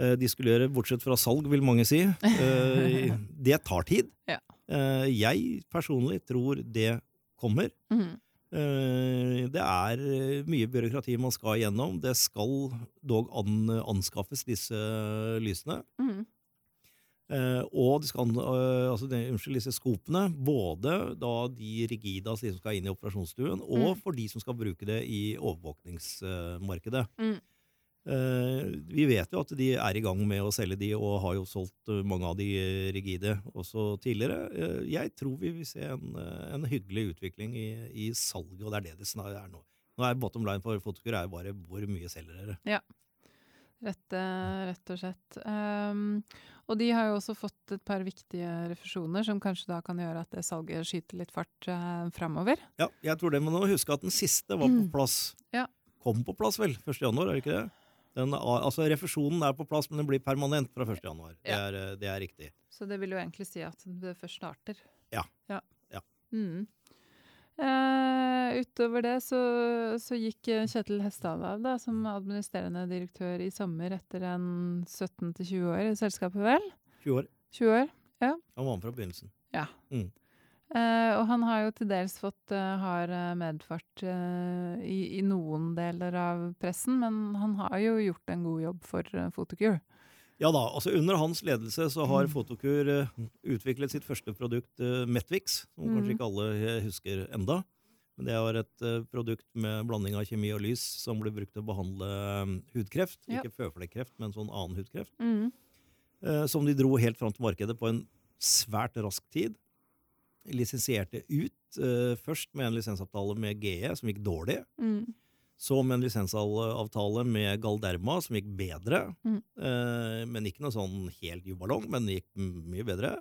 Eh, de skulle gjøre, bortsett fra salg, vil mange si. Eh, det tar tid. Ja. Eh, jeg personlig tror det kommer. Mm. Det er mye byråkrati man skal igjennom. Det skal dog anskaffes, disse lysene. Mm. Og de skal, altså unnskyld, disse skopene, både da de rigide, altså de som skal inn i operasjonsstuen, og Mm. for de som skal bruke det i overvåkningsmarkedet. Mm. Eh, vi vet jo at de er i gang med å selge de, og har jo solgt eh, mange av de eh, rigide også tidligere. Jeg tror vi vil se en, en hyggelig utvikling i, i salget, og det er det det snart er nå. Nå er bottom line for Fotokur er bare hvor mye selger dere. Rett, eh, rett og slett. Um, og de har jo også fått et par viktige refusjoner, som kanskje da kan gjøre at det salget skyter litt fart uh, framover. Ja, jeg tror det, men nå huske at den siste var på Mm. plass. Ja. Kom på plass vel, 1. januar, er det ikke det? Den, altså Refusjonen er på plass, men den blir permanent fra 1. januar. Det, er, eh, det er riktig. Så det vil jo egentlig si at det først starter. Ja. Ja. Ja. Mm. Eh, utover det så, så gikk eh, Kjetil Hestad av da, som administrerende direktør i sommer etter en 17-20 år i selskapet, vel? 20 år. 20 år. Han var med fra begynnelsen. Eh, og han har jo til dels fått uh, hard eh, medfart uh, i, i noen deler av pressen, men han har jo gjort en god jobb for uh, Photocure. Ja da, altså Under hans ledelse så har Mm. Fotokur eh, utviklet sitt første produkt, uh, Metvix, som Mm. kanskje ikke alle eh, husker enda. Men det var et eh, produkt med blanding av kjemi og lys som ble brukt til å behandle um, hudkreft. Ja. Ikke føflekkreft, men sånn annen hudkreft. Mm. eh, som de dro helt fram til markedet på en svært rask tid. Lisensierte ut eh, først med en lisensavtale med GE, som gikk dårlig. Mm. Så med en lisensavtale med Galderma, som gikk bedre. Mm. Eh, men ikke noe sånn helt jubalong, men gikk mye bedre.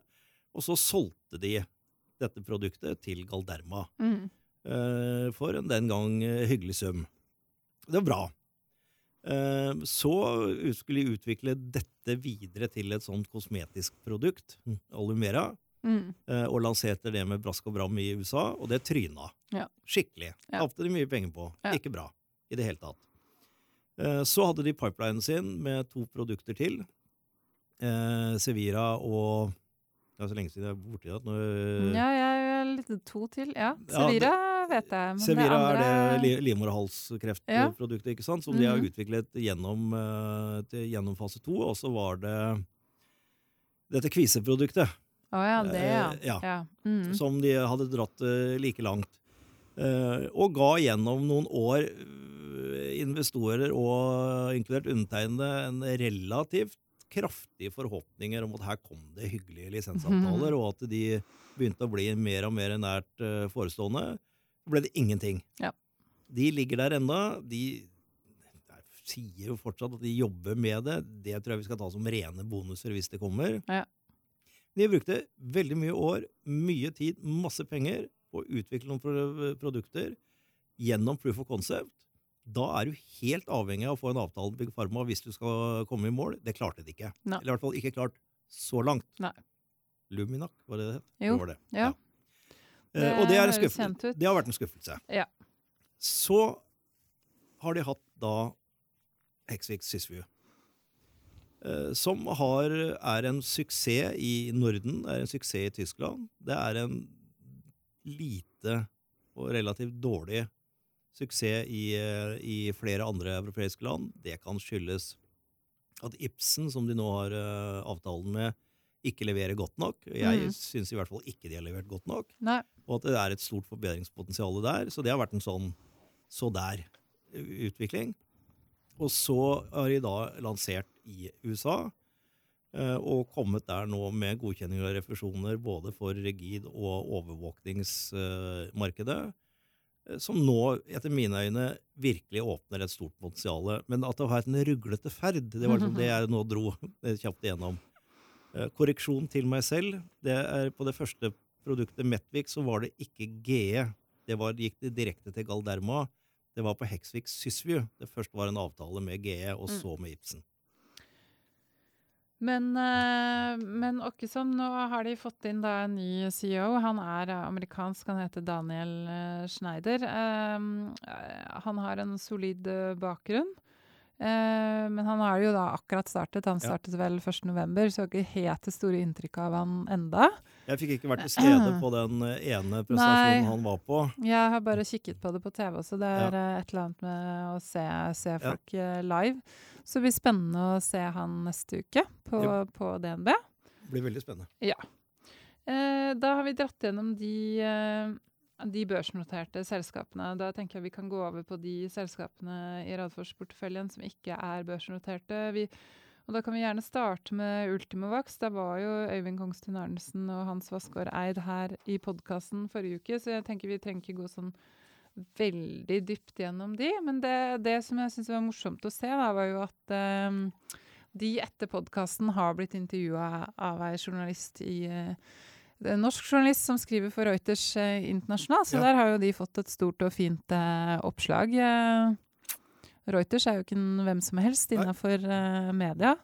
Og så solgte de dette produktet til Galderma Mm. eh, for en den gang hyggelig sum. Det var bra. Så skulle de utvikle dette videre til et sånt kosmetisk produkt, Alumera, Mm. eh, og lanserte det med brask og bram i USA, og det tryna. Ja. Skikkelig. Ja. De mye penger på. Ja. Ikke bra i det hele tatt. Eh, så hadde de pipelinen sin med to produkter til. Eh, Sevira og Det er så lenge siden jeg er borti det. Nå, Ja, jeg er litt to til. Ja. Ja, det- Sevira vet jeg. Men Sevira det andre er det livmorhalskreftproduktet livmor- ikke sant? Som de har Mhm. utviklet gjennom, til, gjennom fase to. Og så var det dette kviseproduktet, Å ja, det, ja. Eh, ja. ja. Mm. som de hadde dratt eh, like langt. Eh, og ga gjennom noen år investorer, og inkludert undertegnede, en relativt kraftige forhåpninger om at her kom det hyggelige lisensavtaler, og at de begynte å bli mer og mer nært forestående. Så ble det ingenting. Ja. De ligger der enda. De sier jo fortsatt at de jobber med det. Det tror jeg vi skal ta som rene bonuser hvis det kommer. Ja. De brukte veldig mye år, mye tid, masse penger på å utvikle noen produkter gjennom proof of concept. Da er du helt avhengig av å få en avtale med Big Pharma hvis du skal komme i mål. Det klarte de ikke. Nei. Eller i hvert fall ikke klart så langt. Nei. Luminac, var det det? Jo, Det var det. ja. Eh, og det, er en skuffelse. det har vært en skuffelse. Ja. Så har de hatt da Hexvik Sysview. Eh, Som har, er en suksess i Norden, er en suksess i Tyskland. Det er en lite og relativt dårlig suksess i, eh, i flere andre europeiske land. Det kan skyldes at Ibsen, som de nå har eh, avtalen med, ikke leverer godt nok. Jeg mm. syns i hvert fall ikke de har levert godt nok Nei. og at det er et stort forbedringspotensial der. Så det har vært en sånn så der-utvikling. Og så har de da lansert i USA, eh, og kommet der nå med godkjenning og refusjoner både for rigid- og overvåkningsmarkedet, eh, som nå, etter mine øyne, virkelig åpner et stort potensial. Men at det har vært en ruglete ferd, det var liksom det jeg nå dro kjapt igjennom. Eh, Korreksjon til meg selv. Det er på det første produktet Metvik så var det ikke GE. Det var, gikk det direkte til Galderma. Det var på Hexvik Sysview. Det først var en avtale med GE, og så med Ibsen. Men, eh, men Åkesson, nå har de fått inn da en ny CEO. Han er eh, amerikansk, han heter Daniel eh, Schneider. Han har en solid bakgrunn. Eh, men han har jo da akkurat startet. Han Ja. startet vel 1.11., så har ikke helt det store inntrykk av han enda. Jeg fikk ikke vært til stede på den ene ene Nei. presentasjonen han var på. Jeg har bare kikket på det på TV også. Det er ja. et eller annet med å se, se folk ja. live. Så det blir spennende å se han neste uke på, på DNB. Det blir veldig spennende. Eh, da har vi dratt gjennom de, eh, de børsnoterte selskapene. Da tenker jeg vi kan gå over på de selskapene i Radforsk-porteføljen som ikke er børsnoterte. Vi, og da kan vi gjerne starte med Ultimovax. Da var jo Øyvind Kongstun Arnesen og Hans Vassgaard Eid her i podkasten forrige uke, så jeg tenker vi trenger ikke gå sånn veldig dypt gjennom de. Men det, det som jeg syns var morsomt å se, da, var jo at um, de etter podkasten har blitt intervjua av ei journalist i eh, det er en norsk journalist som skriver for Reuters eh, internasjonalt, så Ja. der har jo de fått et stort og fint eh, oppslag. Eh, Reuters er jo ikke hvem som helst innafor eh, media.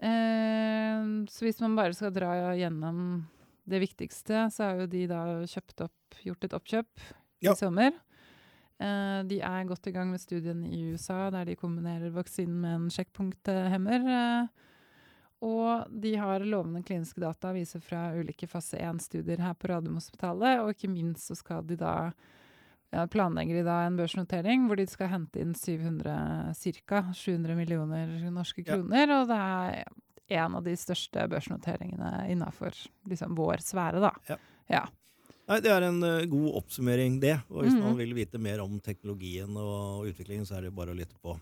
Eh, så hvis man bare skal dra gjennom det viktigste, så har jo de da kjøpt opp, gjort et oppkjøp Ja. i sommer. Eh, de er godt i gang med studien i USA, der de kombinerer vaksinen med en sjekkpunkthemmer. Eh, og de har lovende kliniske data viser fra ulike fase 1-studier her på Radiumhospitalet. Og ikke minst så skal de da ja, planlegger de da en børsnotering hvor de skal hente inn 700, ca. 700 millioner norske Ja. kroner. Og det er en av de største børsnoteringene innafor liksom, vår sfære, da. Ja. Ja. Nei, Det er en uh, god oppsummering, det. Og hvis Mhm. man vil vite mer om teknologien og utviklingen, så er det bare å lytte på,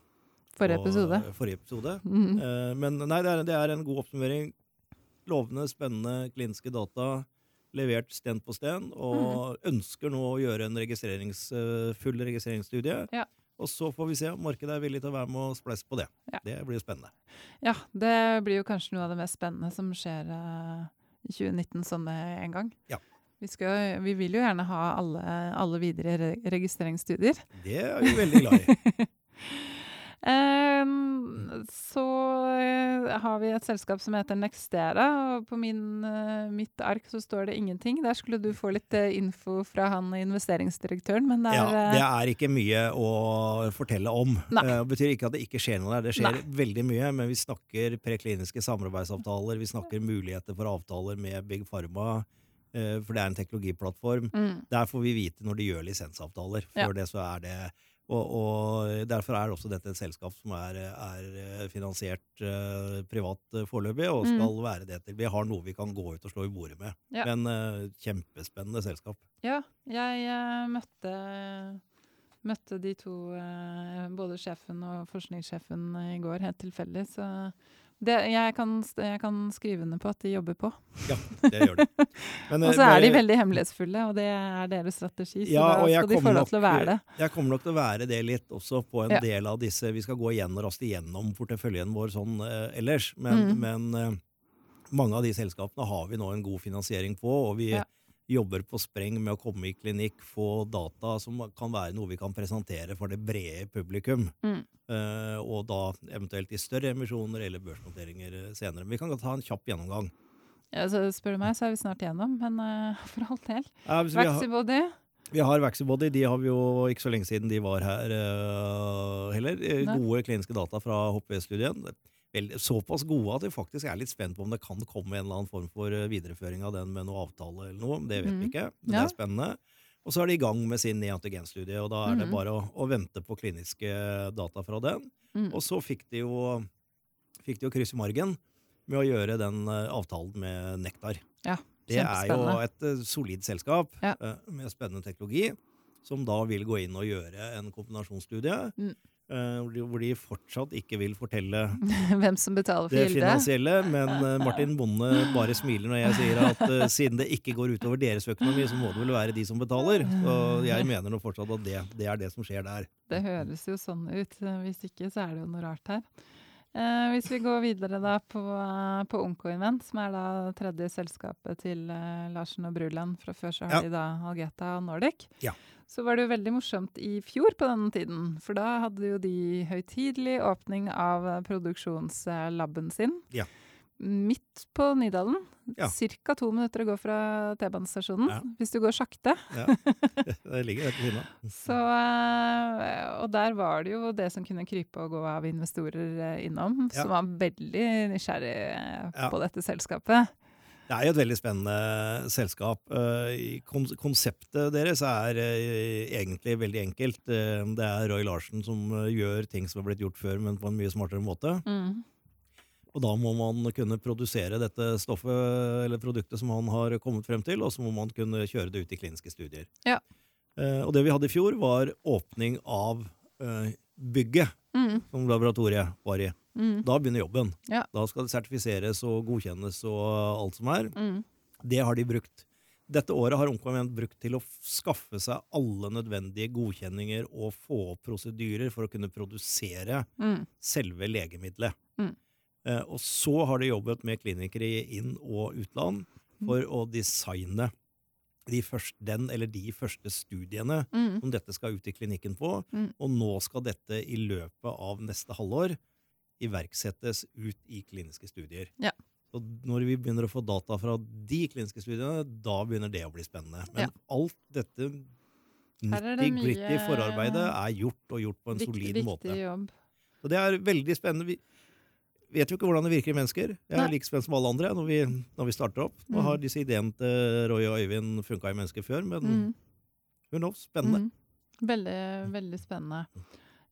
Forrige episode. forrige episode. Mm. Uh, men nei, det er, det er en god oppsummering. Lovende, spennende kliniske data. Levert sten på sten. Og ønsker nå å gjøre en registrerings, eh, full registreringsstudie. Ja. Og så får vi se om markedet er villig til å være med og spleise på det. Ja. Det blir jo spennende. Ja, det blir jo kanskje noe av det mest spennende som skjer uh, i 2019 sånn med en gang. Ja. Vi, skal, vi vil jo gjerne ha alle, alle videre re registreringsstudier. Det er vi veldig glad i. Ehm, så eh, har vi et selskap som heter Nextera, og på min, eh, mitt ark så står det ingenting. Der skulle du få litt eh, info fra han investeringsdirektøren, men det er Ja, det er ikke mye å fortelle om. Nei. Det betyr ikke at det ikke skjer noe der. Det skjer Nei. veldig mye, men vi snakker prekliniske samarbeidsavtaler, vi snakker muligheter for avtaler med Big Pharma, for det er en teknologiplattform. mm, Der får vi vite når de gjør lisensavtaler. Før Ja. det så er det og, og Derfor er også dette et selskap som er, er finansiert uh, privat eh, foreløpig, og Mm. skal være det til vi har noe vi kan gå ut og slå i bordet med. Ja. Men uh, kjempespennende selskap. Ja, jeg uh, møtte, møtte de to, eh, både sjefen og forskningssjefen, eh, i går helt tilfeldig. Så det, jeg, kan, jeg kan skrive under på at de jobber på. Ja, det gjør de. Men, Og eh, så er de veldig hemmelighetsfulle, og det er deres strategi. Så Ja, da skal de få lov til å være det. Jeg kommer nok til å være det litt også på en Ja. del av disse. Vi skal gå igjen og raste igjennom porteføljen vår sånn uh, ellers. Men, Mm. men uh, mange av de selskapene har vi nå en god finansiering på, og vi Ja. Jobber på spreng med å komme i klinikk, få data som kan være noe vi kan presentere for det brede publikum. Mm. Uh, og da eventuelt i større emisjoner eller børsnoteringer senere. Men vi kan ta en kjapp gjennomgang. Ja, så spør du meg, så er vi snart igjennom, men uh, for all del. Ja, hvis vi har- Vaxibody. Vi har Vaxibody, de har vi jo ikke så lenge siden de var her uh, heller. Nei. Gode kliniske data fra HPV-studien. Såpass gode at vi faktisk er litt spent på om det kan komme en eller annen form for øh, videreføring av den med noe avtale eller noe. Det vet mm. vi ikke. Men Ja. det er spennende. Og så er de i gang med sin neantigenstudie, og da er det Mhm. bare å, å vente på kliniske data fra den. Mm. Og så fikk de jo, fikk de jo kryss i margen med å gjøre den øh, avtalen med Nektar. Ja, Det er jo et eh, solid selskap Ja. eh, med spennende teknologi, som da vil gå inn og gjøre en kombinasjonsstudie. Mm. Eh, hvor, de, fortsatt ikke vil fortelle Hvem som betaler for det finansielle, men eh, Martin Bonde bare smiler når jeg sier at eh, siden det ikke går utover deres økonomi, så må det vel være de som betaler. Så jeg mener nå fortsatt at det, det er det som skjer der. Det høres jo sånn ut. Hvis ikke, så er det jo noe rart her. Hvis vi går videre da på, på Oncoinvent, som er da tredje selskapet til Larsen og Bruland. Fra før så har Ja. de da Algeta og Nordic. Ja. Så var det jo veldig morsomt i fjor på denne tiden. For da hadde jo de høytidelig åpning av produksjonslaben sin. Ja. Midt på Nydalen. Ja. Cirka to minutter å gå fra T-banestasjonen. Ja. Hvis du går sakte. Ja. Det ligger rett ved siden. Så, eh, og der var det jo det som kunne krype og gå av investorer eh, innom, som var veldig nysgjerrig eh, på dette selskapet. Det er jo et veldig spennende selskap. Eh, Konseptet deres er eh, egentlig veldig enkelt. Eh, Det er Roy Larsen som gjør ting som har blitt gjort før, men på en mye smartere måte. Mm. Og da må man kunne produsere dette stoffet eller produktet som han har kommet frem til, og så må man kunne kjøre det ut i kliniske studier. Ja. Og det vi hadde i fjor, var åpning av bygget Mm. som laboratoriet var i. Mm. Da begynner jobben. Ja. Da skal det sertifiseres og godkjennes og alt som er. Mm. Det har de brukt. Dette året har Onkoment brukt til å skaffe seg alle nødvendige godkjenninger og få opp prosedyrer for å kunne produsere Mm. selve legemiddelet. Mm. Eh, og så har de jobbet med klinikere i inn- og utland for å designe de første, den eller de første studiene Mm. som dette skal ut i klinikken på. Mm. Og nå skal dette i løpet av neste halvår iverksettes ut i kliniske studier. Ja. Og når vi begynner å få data fra de kliniske studiene, da begynner det å bli spennende. Men Ja. alt dette nitty-gritty forarbeidet er gjort og gjort på en Viktig, solid viktig måte. jobb. Så det er veldig spennende. Vi vet jo ikke hvordan det virker i mennesker. Jeg er like spent som alle andre når vi, når vi starter opp. Nå Mm. har disse ideene til Roy og Øyvind funka i mennesker før, men Mm. who knows? Spennende. Mm. Veldig, veldig spennende.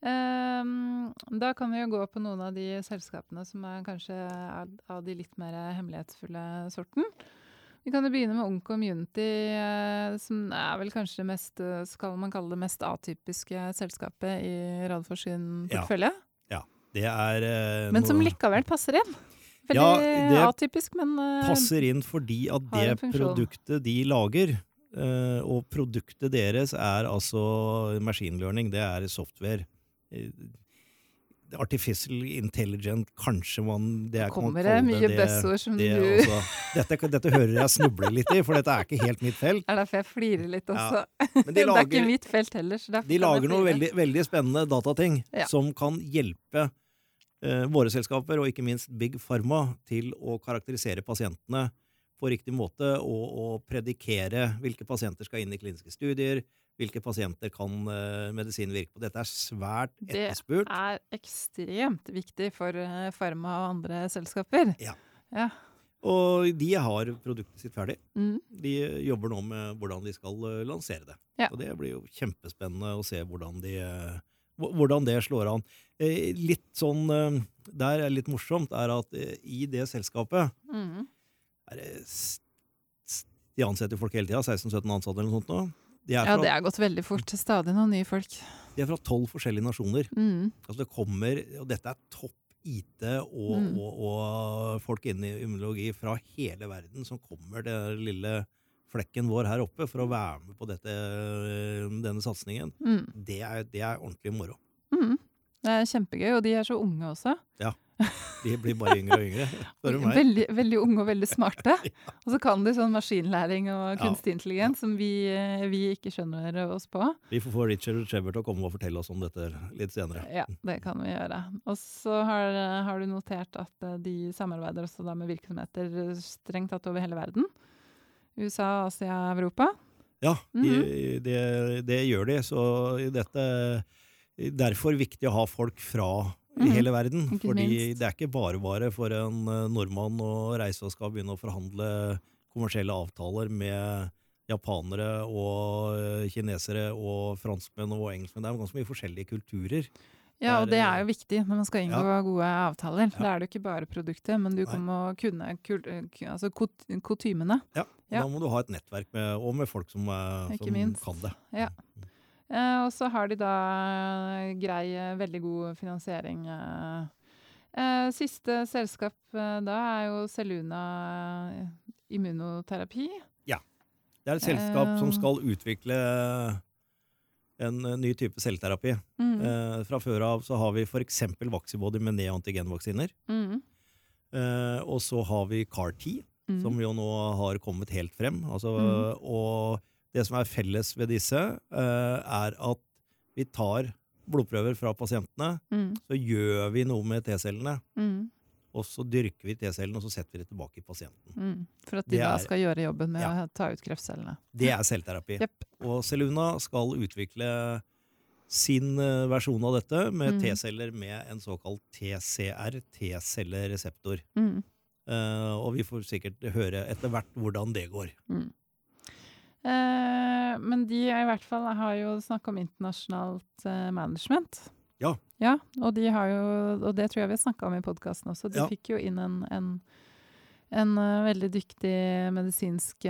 Um, da kan vi jo gå på noen av de selskapene som er kanskje av, av de litt mer hemmelighetsfulle sorten. Vi kan jo begynne med Ung Community, eh, som er vel kanskje det mest, skal man kalle det mest atypiske selskapet i Radfors sin Ja. Det er eh, Men som noe- likevel passer inn. Veldig Ja, det atypisk, men eh, passer inn fordi at har det en funksjon. produktet de lager, eh, og produktet deres er altså machine learning, det er software. Eh, Artificial intelligent, kanskje man det er, kan man kommer det kalle mye buzzord som det du også. Dette, dette hører jeg snubler litt i, for dette er ikke helt mitt felt. Det Er derfor jeg flirer litt også. Men de det er ikke mitt felt heller. Så derfor de kan jeg lager noe flire. veldig, veldig spennende datating Ja. som kan hjelpe våre selskaper, og ikke minst Big Pharma, til å karakterisere pasientene på riktig måte og, og predikere hvilke pasienter skal inn i kliniske studier, hvilke pasienter kan uh, medisin virke på. Dette er svært etterspurt. Det er ekstremt viktig for uh, Pharma og andre selskaper. Ja. Ja. Og de har produktet sitt ferdig. Mm. De jobber nå med hvordan de skal uh, lansere det. Ja. Og det blir jo kjempespennende å se hvordan, de, eh, hvordan det slår an. Eh, Litt sånn eh, Der er litt morsomt, er at eh, i det selskapet Mm. er det De ansetter folk hele tida, 16-17 ansatte eller noe sånt nå. De er Ja, det er gått veldig fort. Stadig noen nye folk. de er fra 12 forskjellige nasjoner. Mm. Altså det kommer, og dette er topp IT og, Mm. og, og folk innen immunologi fra hele verden som kommer til den lille flekken vår her oppe for å være med på dette, denne satsingen. Mm. Det er, det er ordentlig moro. Mm. Det er kjempegøy, og de er så unge også. Ja. De blir bare yngre og yngre. Spør du meg. Veldig, veldig unge og veldig smarte. Og så kan de sånn maskinlæring og Ja. kunstig intelligens som vi, eh, vi ikke skjønner oss på. Vi får få Richard Trevor til å komme og fortelle oss om dette litt senere. Ja, det kan vi gjøre. Og så har, har du notert at eh, de samarbeider også da med virksomheter eh, strengt tatt over hele verden. USA, Asia, Europa. Ja, de, Mhm. det, det gjør de. Så i dette Derfor viktig å ha folk fra i hele verden. Mm, fordi minst. det er ikke bare bare for en eh, nordmann å reise og skal begynne å forhandle kommersielle avtaler med japanere og eh, kinesere og franskmenn og engelskmenn. Det er ganske mye forskjellige kulturer. Ja, og Det det er- jo viktig når man skal inngå gode avtaler. Ja. Da er det jo ikke bare produktet, men du kommer å kunne kul, eh, altså kot- kutymene. Ja. Da må du ha et nettverk med, og med folk som, eh, som kan det. Ja. Eh, og så har de da grei, eh, veldig god finansiering. Eh. Eh, siste selskap eh, da er jo Celluna immunoterapi. Ja. Det er et selskap som Eh. skal utvikle en eh, ny type selvterapi. Mm. Eh, fra før av så har vi f.eks. Vaxibody med neantigenvaksiner. Mm. Eh, og så har vi CAR-T, Mm. som jo nå har kommet helt frem. Altså, Mm. Og det som er felles ved disse, eh, er at vi tar blodprøver fra pasientene, Mm. så gjør vi noe med T-cellene, Mm. og så dyrker vi T-cellene, og så setter vi det tilbake i pasienten. Mm. For at de Det da er- skal gjøre jobben med Ja. å ta ut kreftcellene. Det er selvterapi. Yep. Og Celluna skal utvikle sin eh, versjon av dette med Mm. T-celler med en såkalt TCR, T-cellereseptor. Mm. Eh, og vi får sikkert høre etter hvert hvordan det går. Eh, men de i hvert fall har jo snakka om internasjonalt eh, management. Ja. Ja, og, de har jo, og det tror jeg vi har snakka om i podkasten også. De Ja. fikk jo inn en, en, en eh, veldig dyktig medisinsk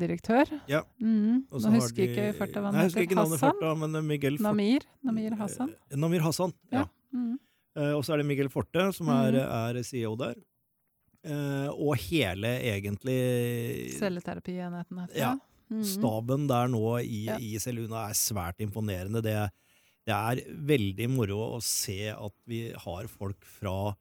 direktør. Ja. Mm. Nå har husker de- ikke farta hva han heter. ikke Hassan? farta, men Miguel Forte. Namir? Namir Hassan? Namir Hassan, ja. Ja. Mm. Eh, og så er det Miguel Forte, som er, Mhm. er CEO der. Eh, og hele, egentlig Celleterapienheten heter det. Mhm. Staben der nå i, Ja. i Seluna er svært imponerende. Det, det er veldig moro å se at vi har folk fra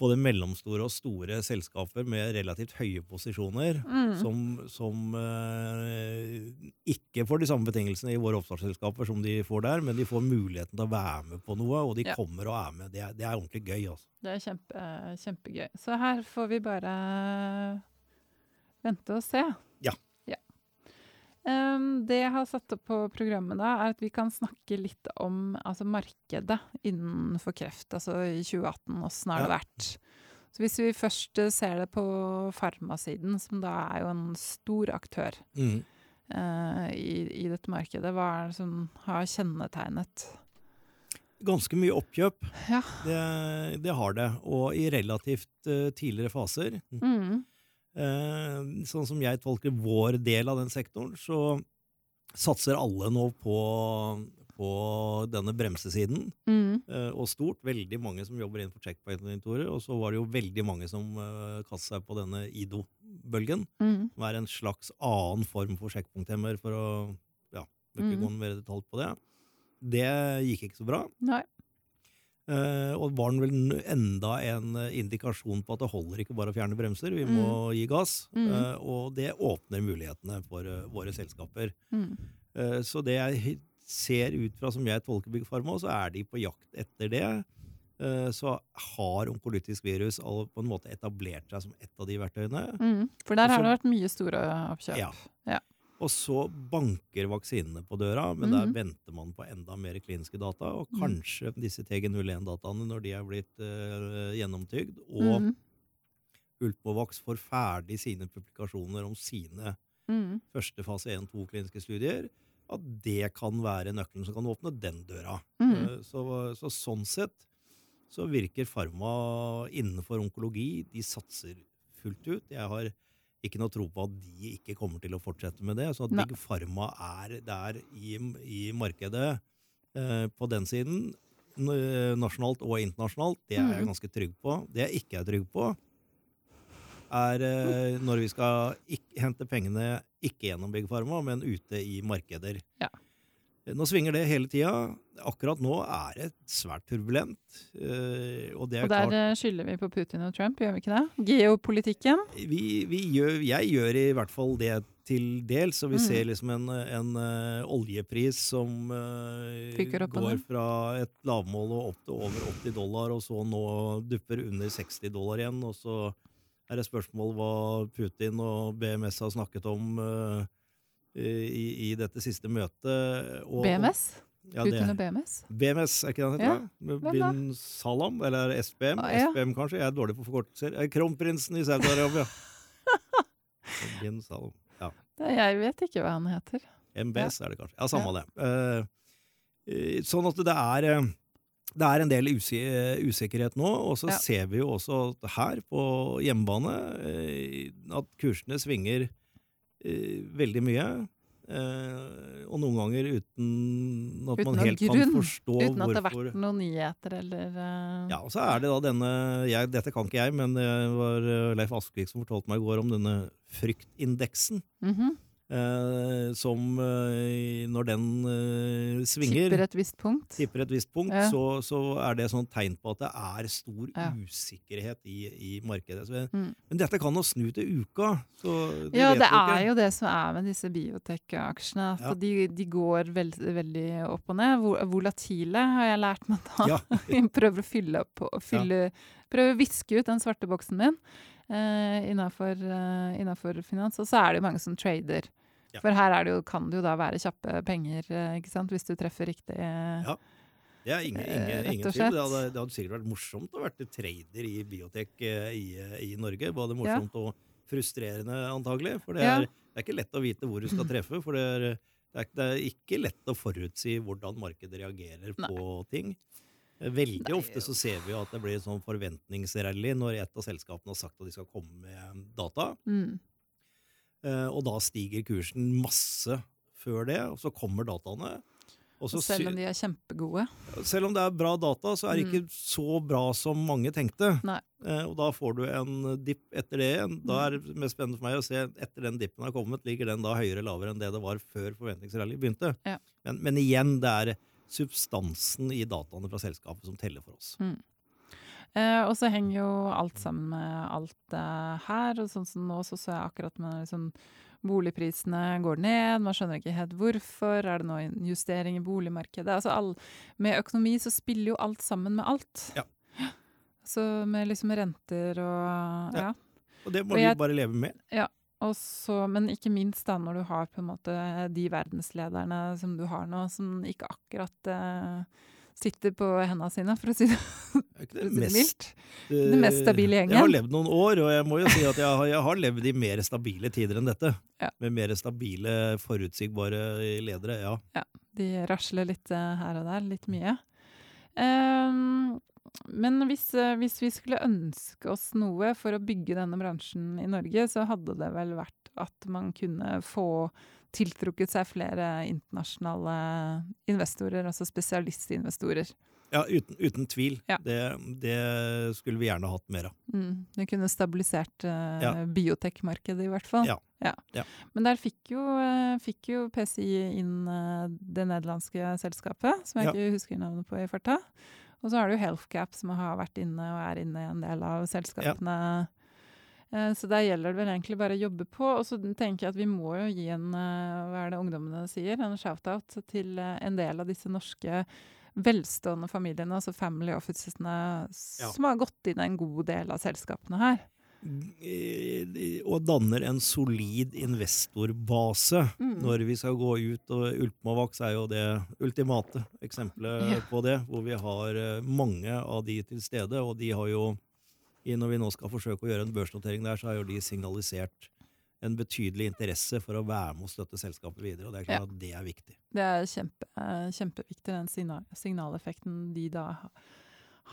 både mellomstore og store selskaper med relativt høye posisjoner, Mm. som, som eh, ikke får de samme betingelsene i våre oppstartsselskaper som de får der, men de får muligheten til å være med på noe, og de Ja. kommer og er med. Det er, det er ordentlig gøy. altså. Det er kjempe, kjempegøy. Så her får vi bare vente og se. Em, det jeg har satt opp på programmet da, er at vi kan snakke litt om altså markedet innenfor kreft. Altså i 2018, åssen har det vært? Så hvis vi først eh, ser det på farmasiden, som da er jo en stor aktør Mm. uh, i, i dette markedet, hva er det som har kjennetegnet? Ganske mye oppkjøp, Ja. det, det har det, og i relativt uh, tidligere faser. Mm. Eh, sånn som jeg tolker vår del av den sektoren, så satser alle nå på, på denne bremsesiden. Mm. eh, og stort. Veldig mange som jobber innenfor checkpoint-monitorer. Og så var det jo veldig mange som uh, kastet seg på denne IDO-bølgen, Mm. som er en slags annen form for sjekkpunkthemmer, for å ja, ikke mm. gå mer detalj på det. Det gikk ikke så bra. Nei. Eh, og var den vel enda en eh, indikasjon på at det holder ikke bare å fjerne bremser, vi må gi gass. Mm. Eh, og det åpner mulighetene for våre selskaper. Mm. Så det jeg ser ut fra som jeg tolker Big Pharma, så er de på jakt etter det. Så har onkolytisk virus på en måte etablert seg som et av de verktøyene. Mm. For der har det vært mye store oppkjøp. Ja. Ja. Og så banker vaksinene på døra, men Mhm. der venter man på enda mer kliniske data. Og Mm. kanskje disse TG01-dataene, når de er blitt uh, gjennomtygd, og Mm. Ultimovax får ferdig sine publikasjoner om sine Mm. første fase 1-2 kliniske studier, at det kan være nøkkelen som kan åpne den døra. Mm. Så, så sånn sett så virker Pharma innenfor onkologi, de satser fullt ut. Jeg har ikke noe tro på at de ikke kommer til å fortsette med det. Så at. Big Pharma er der i, i markedet eh, på den siden, nasjonalt og internasjonalt, det er jeg Mhm. ganske trygg på. Det jeg ikke er trygg på, er eh, når vi skal ikke, hente pengene ikke gjennom Big Pharma, men ute i markeder. Ja. Nå svinger det hele tida. Akkurat nå er det svært turbulent. eh, og det er Og der klart eh, skylder vi på Putin og Trump, gjør vi ikke det? Geopolitikken. vi, vi gjør, Jeg gjør i hvert fall det til dels, så vi Mm. ser liksom en, en uh, oljepris som uh, går fra et lavmål og opp til over 80 dollar, og så nå dupper under 60 dollar igjen. Og så er det spørsmål hva Putin og BMS har snakket om eh, i, i dette siste møtet. Og, BMS. Ja, det, BMS. BMS, er ikke det han heter? hvem da? Bin Salam, eller SBM? Ah, ja. SBM, kanskje? Jeg er dårlig på forkortelser. Eh, Kronprinsen i Saudi-Arabia. Bin Salam. Ja. Det- Jeg vet ikke hva han heter. MBS er det kanskje. Ja, samme det. Eh, eh, sånn at det er eh, det er en del usikkerhet nå, og så Ja. ser vi jo også her på hjemmebane eh, at kursene svinger eh, veldig mye. Uh, og noen ganger uten at Uten man helt helt kan forstå forstå Uten at det har vært noen nyheter eller uh... Ja, og så er det da denne jeg, Dette kan ikke jeg, men det var eh, Leif Askvik som fortalte meg i går om denne fryktindeksen. mhm. Eh, som eh, når den eh, svinger, Tipper et visst punkt. tipper et visst punkt, Ja. så, så er det sånn tegn på at det er stor Ja. usikkerhet i, i markedet. Så, Mm. Men dette kan jo snu til uka. Ja, det er jo det som er med disse biotek-aksjene. At Ja. de, de går veld, veldig opp og ned. Volatile har jeg lært meg da. Prøver å fylle opp og fylle, Prøver å viske ut den svarte boksen min eh, innafor finans. Og så er det jo mange som trader. Ja. For her er det jo, kan det jo da være kjappe penger, eh, ikke sant? hvis du treffer riktig. eh, Ja. Det er ingen, Eh, ingen, rett ingen tvil. Det hadde, det hadde sikkert vært morsomt å være trader i biotek eh, i, i Norge. Både morsomt og frustrerende, antagelig. For det Ja. er, det er ikke lett å vite hvor du skal treffe. For det er, det er, det er ikke lett å forutsi hvordan markedet reagerer Nei. på ting. Veldig Nei, ofte så ser vi at det blir sånn forventningsrally når et av selskapene har sagt at de skal komme med data. Mm. Eh, og da stiger kursen masse før det, og så kommer dataene. Og så Og selv om de er kjempegode. selv om det er bra data, så er det ikke så bra som mange tenkte. Mm. Eh, og da får du en dipp etter det. Da er det mest spennende for meg å se etter den dippen har kommet, ligger den da høyere eller lavere enn det det var før forventningsrally begynte. Ja. Men, men igjen, det er substansen i dataene fra selskapet som teller for oss. Eh, og så henger jo alt sammen med alt eh, her. Og sånn som nå så så jeg akkurat med liksom, boligprisene går ned, man skjønner ikke helt hvorfor. Er det nå en justering i boligmarkedet? Altså all, med økonomi så spiller jo alt sammen med alt. Ja. Så med liksom renter og Ja. ja. Og det må Og jeg- vi bare leve med. Og så, men ikke minst da når du har på en måte de verdenslederne som du har nå, som ikke akkurat eh, sitter på hendene sine, for å si det, Det mildt. Den mest stabile Eh, gjengen. Jeg har levd noen år, og jeg må jo si at jeg har, jeg har levd i mer stabile tider enn dette. Ja. Med mer stabile, forutsigbare ledere, ja. ja. De rasler litt eh, her og der, litt mye. Um, men hvis, eh, hvis vi skulle ønske oss noe for å bygge denne bransjen i Norge, så hadde det vel vært at man kunne få tiltrukket seg flere internasjonale investorer, altså spesialistinvestorer. Ja, uten, uten tvil. Ja. Det, det skulle vi gjerne hatt mer av. Mm, det kunne stabilisert uh, Ja. biotekmarkedet, i hvert fall. Ja. Ja. Men der fikk jo, eh, fikk jo PCI inn eh, det nederlandske selskapet, som jeg Ja. ikke husker navnet på i farta. Og så har du Healthcap, som har vært inne og er inne i en del av selskapene. Eh, Så der gjelder det vel egentlig bare å jobbe på. Og så tenker jeg at vi må jo gi en, eh, hva er det ungdommene sier, en shout-out til eh, en del av disse norske velstående familiene, altså family officesene, Ja. som har gått inn i en god del av selskapene her. Eh, Og danner en solid investorbase Mm. når vi skal gå ut. Og Ultimovax er jo det ultimate eksempelet Ja. på det, hvor vi har eh, mange av de til stede. Og de har jo, når vi nå skal forsøke å gjøre en børsnotering der, så har jo de signalisert en betydelig interesse for å være med og støtte selskapet videre. Og det er klart Ja. at det er viktig. Det er kjempe, eh, kjempeviktig, den signal, signaleffekten de da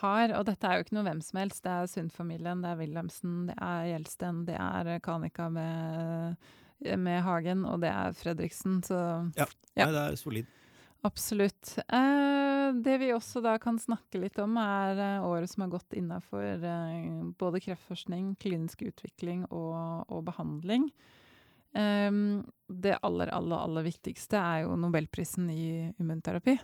har. Og dette er jo ikke noe hvem som helst. Det er Sund-familien, det er Wilhelmsen, det er Gjelsten, det er Kanika med, med Hagen, og det er Fredriksen. Så Ja. Nei, det er solid. Absolutt. Eh, det vi også da kan snakke litt om, er eh, året som har gått innafor eh, både kreftforskning, klinisk utvikling og, og behandling. Ehm, det aller, aller, aller viktigste er jo nobelprisen i immunterapi.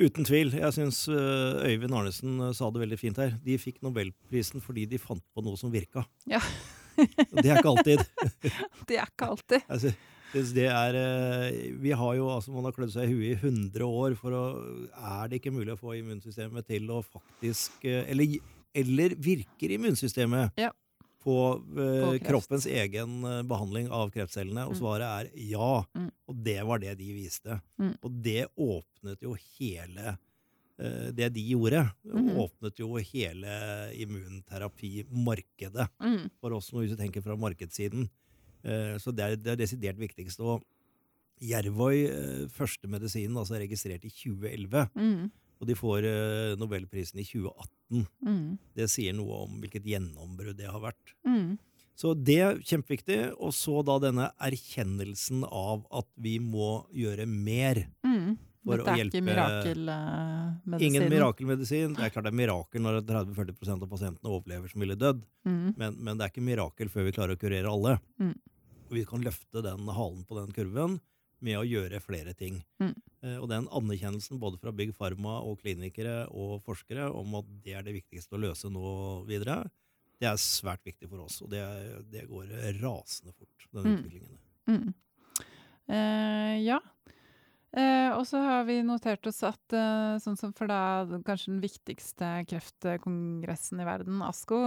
Uten tvil. Jeg syns Øyvind Arnesen sa det veldig fint her. De fikk nobelprisen fordi de fant på noe som virka. Ja. Det er ikke alltid. Det er ikke alltid. Det er, eh, vi har jo, altså Man har klødd seg i huet i 100 år for å Er det ikke mulig å få immunsystemet til å faktisk eh, Eller, eller virker immunsystemet Ja. på, eh, På kroppens egen eh, behandling av kreftcellene? Og Mm. svaret er ja. Mm. Og det var det de viste. Mm. Og det åpnet jo hele Det de gjorde, Mhm. åpnet jo hele immunterapimarkedet Mm. for oss når vi tenker fra markedssiden. Eh, Så det er det er desidert viktigste. Og Jervøy, eh, første medisinen, altså registrert i 2011, Mm. og de får eh, nobelprisen i 2018. Mm. Det sier noe om hvilket gjennombrudd det har vært. Mm. Så det er kjempeviktig. Og så da denne erkjennelsen av at vi må gjøre mer. Mm. For Dette å er ikke mirakelmedisin? Ingen mirakelmedisin. Det er klart det er mirakel når 30-40 av pasientene overlever som ville dødd. Mm. Men, men det er ikke mirakel før vi klarer å kurere alle. Mm. Vi kan løfte den halen på den kurven med å gjøre flere ting. Mm. Eh, og den anerkjennelsen både fra Big Pharma og klinikere og forskere om at det er det viktigste å løse nå videre, det er svært viktig for oss. Og det, det går rasende fort, den Mm. utviklingen. Mm. Eh, ja. Eh, og så har vi notert oss at eh, sånn som for da kanskje den viktigste kreftkongressen i verden, ASKO,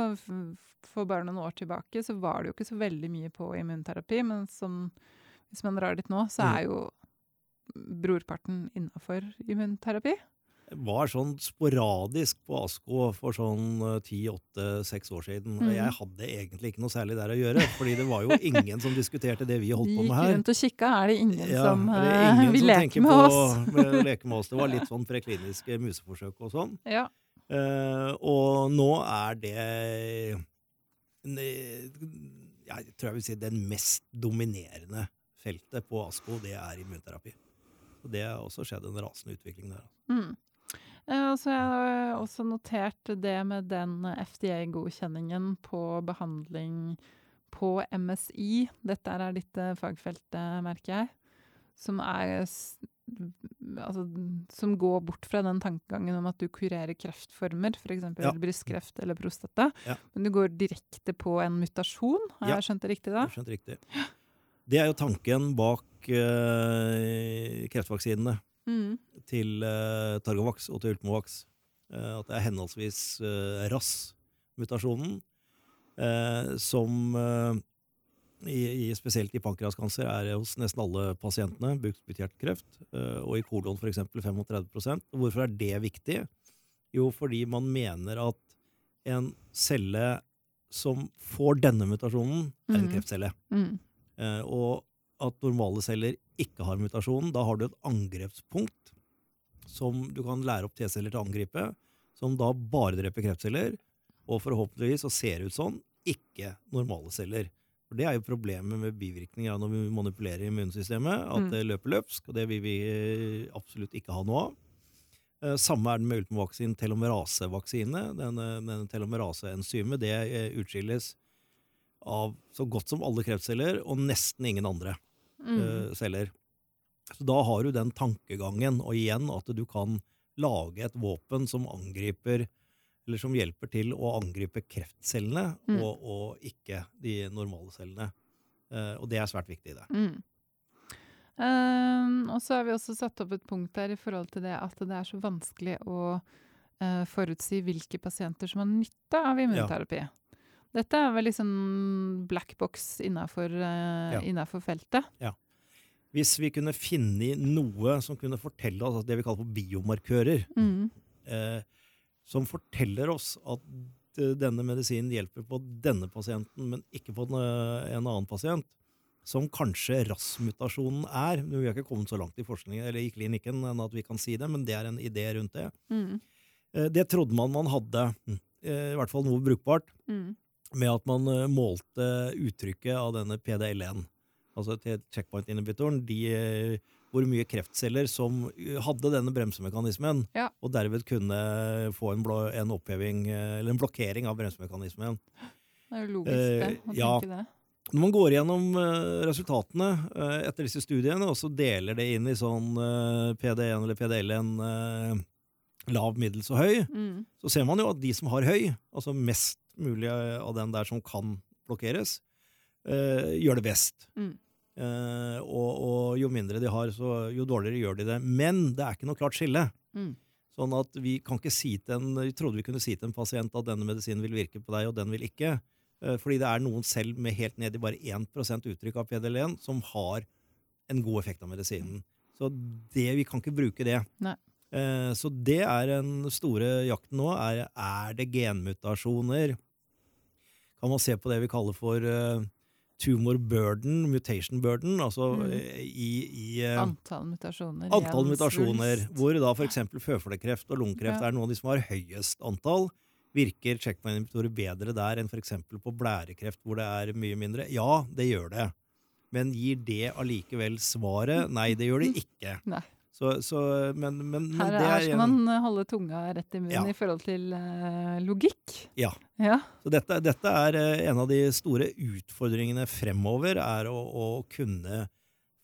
for bare noen år tilbake, så var det jo ikke så veldig mye på immunterapi. Men som, hvis man drar dit nå, så Mm. er jo brorparten innafor immunterapi. Var sånn sporadisk på ASKO for sånn ti-åtte-seks år siden. Mm. jeg hadde egentlig ikke noe særlig der å gjøre, fordi det var jo ingen som diskuterte det vi holdt på med her. rundt og kikka, er det ingen Ja, som det eh, ingen vil som leke med på oss. med leke med oss. Det var litt sånn prekliniske museforsøk og sånn. Ja. Uh, og nå er det Jeg tror jeg vil si den mest dominerende feltet på ASKO, det er immunterapi. Og det har også skjedd en rasende utvikling der. Mm. Eh, Og så har jeg også notert det med den FDA-godkjenningen på behandling på MSI. Dette er ditt eh, fagfelt, eh, merker jeg. Som er altså, som går bort fra den tankegangen om at du kurerer kreftformer, f.eks. Ja. brystkreft eller prostata, Ja. men du går direkte på en mutasjon. Har Ja. jeg skjønt det riktig da? Du riktig. Det er jo tanken bak eh, kreftvaksinene Mm. til uh, Targovax og til Ultimovax. Uh, at det er henholdsvis uh, RAS-mutasjonen, eh, som eh, i, i, spesielt i pankreaskancer er hos nesten alle pasientene, bukspyttkjertelkreft, eh, og i kolon f.eks. 35% Hvorfor er det viktig? Jo, fordi man mener at en celle som får denne mutasjonen, er en Mhm. kreftcelle. Mm. Eh, og at normale celler ikke har mutasjonen. Da har du et angrepspunkt som du kan lære opp T-celler til å angripe, som da bare dreper kreftceller, og forhåpentligvis, og ser ut sånn, ikke normale celler. For Det er jo problemet med bivirkninger når vi manipulerer immunsystemet, at Mm. det løper løpsk, og det vil vi eh, absolutt ikke ha noe av. Eh, Samme er det med ultimavaksin telomerasevaksine. Denne, denne telomeraseenzymet det eh, utskilles av så godt som alle kreftceller og nesten ingen andre Mm. eh, celler. Så da har du den tankegangen, og igjen at du kan lage et våpen som angriper eller som hjelper til å angripe kreftcellene, Mm. og, og ikke de normale cellene. Uh, og det er svært viktig i det. Mm. Ehm, og så har vi også satt opp et punkt der i forhold til det at det er så vanskelig å uh, forutsi hvilke pasienter som har nytte av immunterapi. Dette er vel liksom black box innafor Ja. feltet. Ja. Hvis vi kunne finne noe som kunne fortelle oss det vi kaller for biomarkører, Mm. eh, som forteller oss at eh, denne medisinen hjelper på denne pasienten, men ikke på en, eh, en annen pasient, som kanskje RAS-mutasjonen er. Vi har ikke kommet så langt i forskningen eller i klinikken enn at vi kan si det, men det er en idé rundt det. Mm. Eh, Det trodde man man hadde, eh, i hvert fall noe brukbart, Mm. Med at man eh, målte uttrykket av denne PDL1, altså til checkpoint-inhibitoren, eh, hvor mye kreftceller som eh, hadde denne bremsemekanismen, Ja. og derved kunne få en, blå, en en blokkering av bremsemekanismen. Det er jo logisk, det. Å ja. tenke det. Når man går gjennom resultatene etter disse studiene, og så deler det inn i sånn eh, PD1 eller PDL1 eh, lav, middels og høy, Mm. så ser man jo at de som har høy, altså mest mulig av den der som kan blokkeres, eh, gjør det best. Mm. Eh, og, og jo mindre de har, så jo dårligere gjør de det. Men det er ikke noe klart skille. Mm. Sånn at vi kan ikke si til en, vi trodde vi kunne si til en pasient at denne medisinen vil virke på deg, og den vil ikke. Eh, fordi det er noen selv med helt ned i bare 1 uttrykk av PDL1 som har en god effekt av medisinen. Så det, vi kan ikke bruke det. Nei. Eh, så det er den store jakten nå. Er, er det genmutasjoner? Kan man se på det vi kaller for uh, tumor burden, mutation burden, altså Mm. eh, i, i uh, Antall mutasjoner. Antall mutasjoner, hvor da f.eks. føflekkreft og lungekreft Ja. er noen av de som har høyest antall. Virker checkpoint-inhibitorer bedre der enn f.eks. på blærekreft, hvor det er mye mindre? Ja, det gjør det. Men gir det allikevel svaret? Nei, det gjør det ikke. Nei. Så, så, men, men, Her, det her er skal man holde tunga rett i munnen Ja. i forhold til uh, logikk. Ja. Ja. Så dette, dette er eh, en av de store utfordringene fremover, er å, å kunne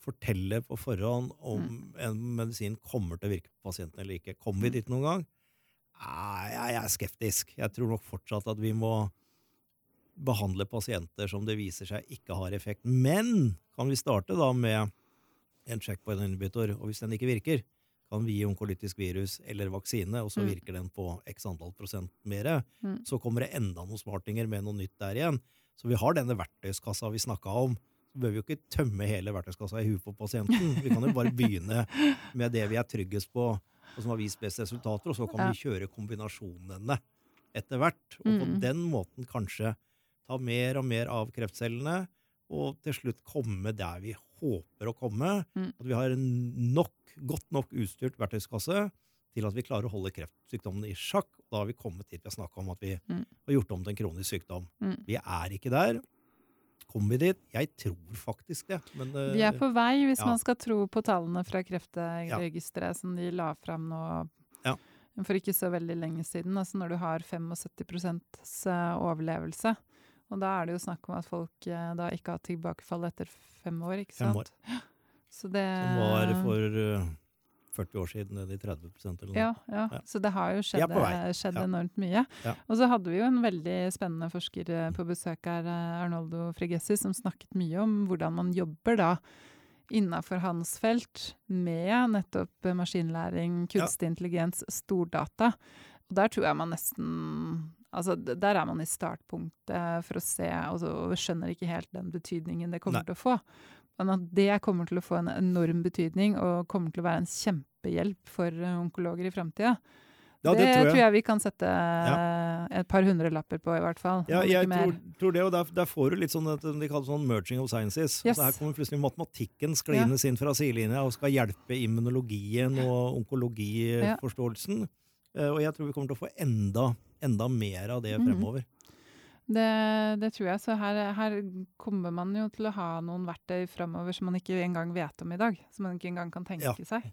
fortelle på forhånd om Mm. en medisin kommer til å virke på pasienten eller ikke. Kommer vi dit noen gang? Nei, jeg er skeptisk. Jeg tror nok fortsatt at vi må behandle pasienter som det viser seg ikke har effekt. Men kan vi starte da med en checkpoint-inhibitor, og hvis den ikke virker, kan vi gi onkolytisk virus eller vaksine, og så Mm. virker den på x antall prosent mer. Mm. Så kommer det enda noen smartinger med noe nytt der igjen. Så vi har denne verktøyskassa vi snakka om. Så bør vi jo ikke tømme hele verktøyskassa i huet på pasienten. Vi kan jo bare begynne med det vi er tryggest på, og som har vist best resultater, og så kan Ja. vi kjøre kombinasjonene etter hvert. Og på Mm. den måten kanskje ta mer og mer av kreftcellene, og til slutt komme der vi håper å komme. Mm. At vi har en nok, godt nok utstyrt verktøyskasse til at vi klarer å holde kreftsykdommene i sjakk. Da har vi kommet hit vi har snakka om at vi Mm. har gjort om til en kronisk sykdom. Mm. Vi er ikke der. Kommer vi dit? Jeg tror faktisk det. Men Vi er eh, på vei, hvis ja. man skal tro på tallene fra Kreftregisteret som de la fram nå Ja. for ikke så veldig lenge siden. Altså når du har 75% overlevelse. Og da er det jo snakk om at folk eh, da ikke har tilbakefall etter fem år, ikke sant? Fem år. Så det som var for uh, 40 år siden nede i 30% eller noe. Ja, ja. Ja. Så det har jo skjedd, vei. skjedd enormt mye. Og så hadde vi jo en veldig spennende forsker eh, på besøk her, eh, Arnoldo Fregessi, som snakket mye om hvordan man jobber da innafor hans felt med nettopp eh, maskinlæring, kunstig intelligens, stordata. Og der tror jeg man nesten Altså, der er man i startpunktet for å se, altså, og skjønner ikke helt den betydningen det kommer Nei. til å få. Men at det kommer til å få en enorm betydning, og kommer til å være en kjempehjelp for eh, onkologer i framtida. Ja, det, det tror jeg. vi kan sette ja. et par hundrelapper på, i hvert fall. Ja, jeg tror, tror det, og der, der får du litt sånn at de kaller sånn merging of sciences. Yes. Så her kommer plutselig matematikken skliende inn fra sidelinja og skal hjelpe immunologien og onkologiforståelsen. Eh, Og jeg tror vi kommer til å få enda, enda mer av det Mhm. fremover. Det, det tror jeg. Så her, her kommer man jo til å ha noen verktøy framover som man ikke engang vet om i dag. Som man ikke engang kan tenke Ja. seg.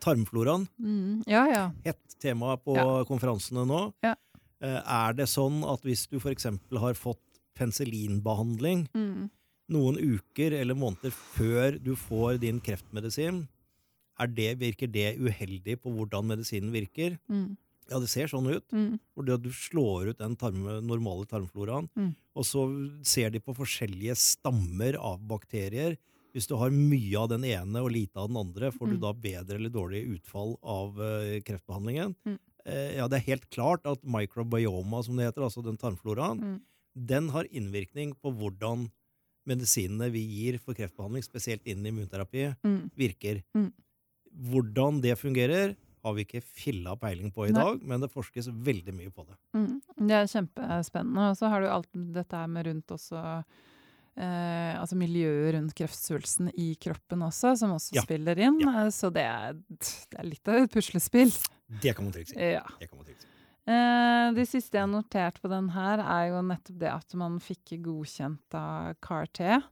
Tarmfloraen, Mm. Ja, ja. hett tema på Ja. konferansene nå. Ja. Eh, Er det sånn at hvis du f.eks. har fått penicillinbehandling Mm. noen uker eller måneder før du får din kreftmedisin, det, virker det uheldig på hvordan medisinen virker? Mm. Ja, det ser sånn ut. Mm. Fordi at du slår ut den tarme, normale tarmfloraen, Mm. og så ser de på forskjellige stammer av bakterier. Hvis du har mye av den ene og lite av den andre, får du Mm. da bedre eller dårlig utfall av uh, kreftbehandlingen? Mm. Uh, ja, det er helt klart at microbioma, som det heter, altså den tarmfloraen, Mm. den har innvirkning på hvordan medisinene vi gir for kreftbehandling, spesielt innen immunterapi, Mm. virker. Mm. Hvordan det fungerer, har vi ikke filla peiling på i Nei. dag, men det forskes veldig mye på det. Mm. Det er kjempespennende. Og så har du alt dette her med rundt også eh, altså miljøet rundt kreftsvulsten i kroppen også, som også Ja. spiller inn. Ja. Så det er, det er litt av et puslespill. Det kan man trygt si. Ja. Det kan man trygt si. Eh, det siste jeg har notert på den her, er jo nettopp det at man fikk godkjent av CAR-T.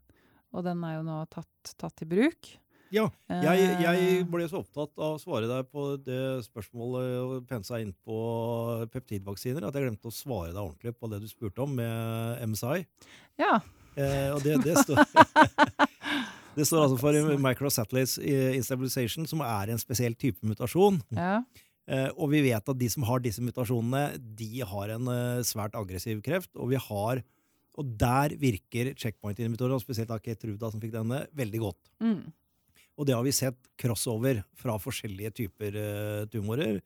Og den er jo nå tatt, tatt i bruk. Ja, Eh, jeg, jeg ble så opptatt av å svare deg på det spørsmålet og pensa inn på peptidvaksiner at jeg glemte å svare deg ordentlig på det du spurte om med MSI. Ja. Eh, og det, det står Det står altså for microsatellite instabilization, som er en spesiell type mutasjon. ja. Eh, og vi vet at de som har disse mutasjonene, de har en eh, svært aggressiv kreft. Og vi har og der virker checkpoint-inhibitorer, og spesielt da Ketruda som fikk denne, veldig godt. Mm. Og det har vi sett crossover fra forskjellige typer eh, tumorer.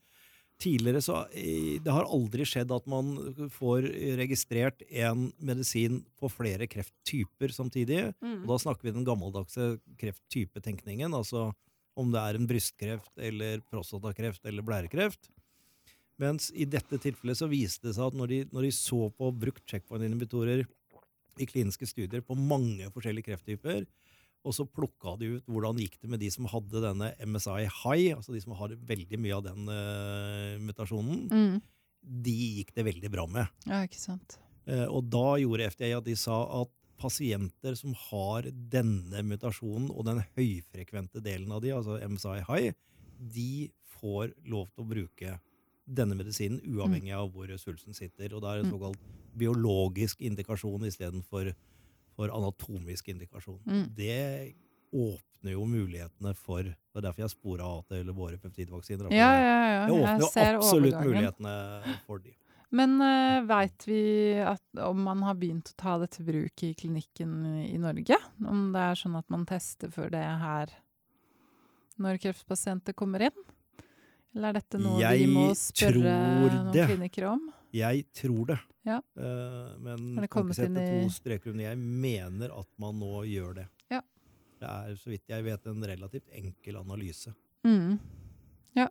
Tidligere så eh, Det har aldri skjedd at man får registrert en medisin på flere krefttyper samtidig. Mm. Og da snakker vi den gammeldagse krefttypetenkningen, altså om det er en brystkreft eller prostatakreft eller blærekreft. Mens i dette tilfellet så viste det seg at når de, når de så på brukt checkpoint-inhibitorer i kliniske studier på mange forskjellige krefttyper, og så plukka de ut hvordan gikk det med de som hadde denne MSI high, altså de som har veldig mye av den uh, mutasjonen, Mm. de gikk det veldig bra med. Ja, ikke sant. Uh, og da gjorde FDA at de sa at pasienter som har denne mutasjonen og den høyfrekvente delen av de, altså MSI high, de får lov til å bruke denne medisinen uavhengig av hvor svulsten sitter. Og det er en Mm. såkalt biologisk indikasjon istedenfor for anatomisk indikasjon. Mm. Det åpner jo mulighetene for Det er derfor jeg spora av til våre peptidvaksiner. Ja, ja, ja. Det åpner jo absolutt mulighetene for de. Men uh, veit vi at, om man har begynt å ta det til bruk i klinikken i Norge? Om det er sånn at man tester for det her når kreftpasienter kommer inn? Eller er dette noe Jeg vi må spørre noen det. klinikker om? Jeg tror det. Ja. Uh, men det kan ikke sette i- to streker under. Jeg mener at man nå gjør det. Ja. Det er, så vidt jeg vet, en relativt enkel analyse. Mm. Ja.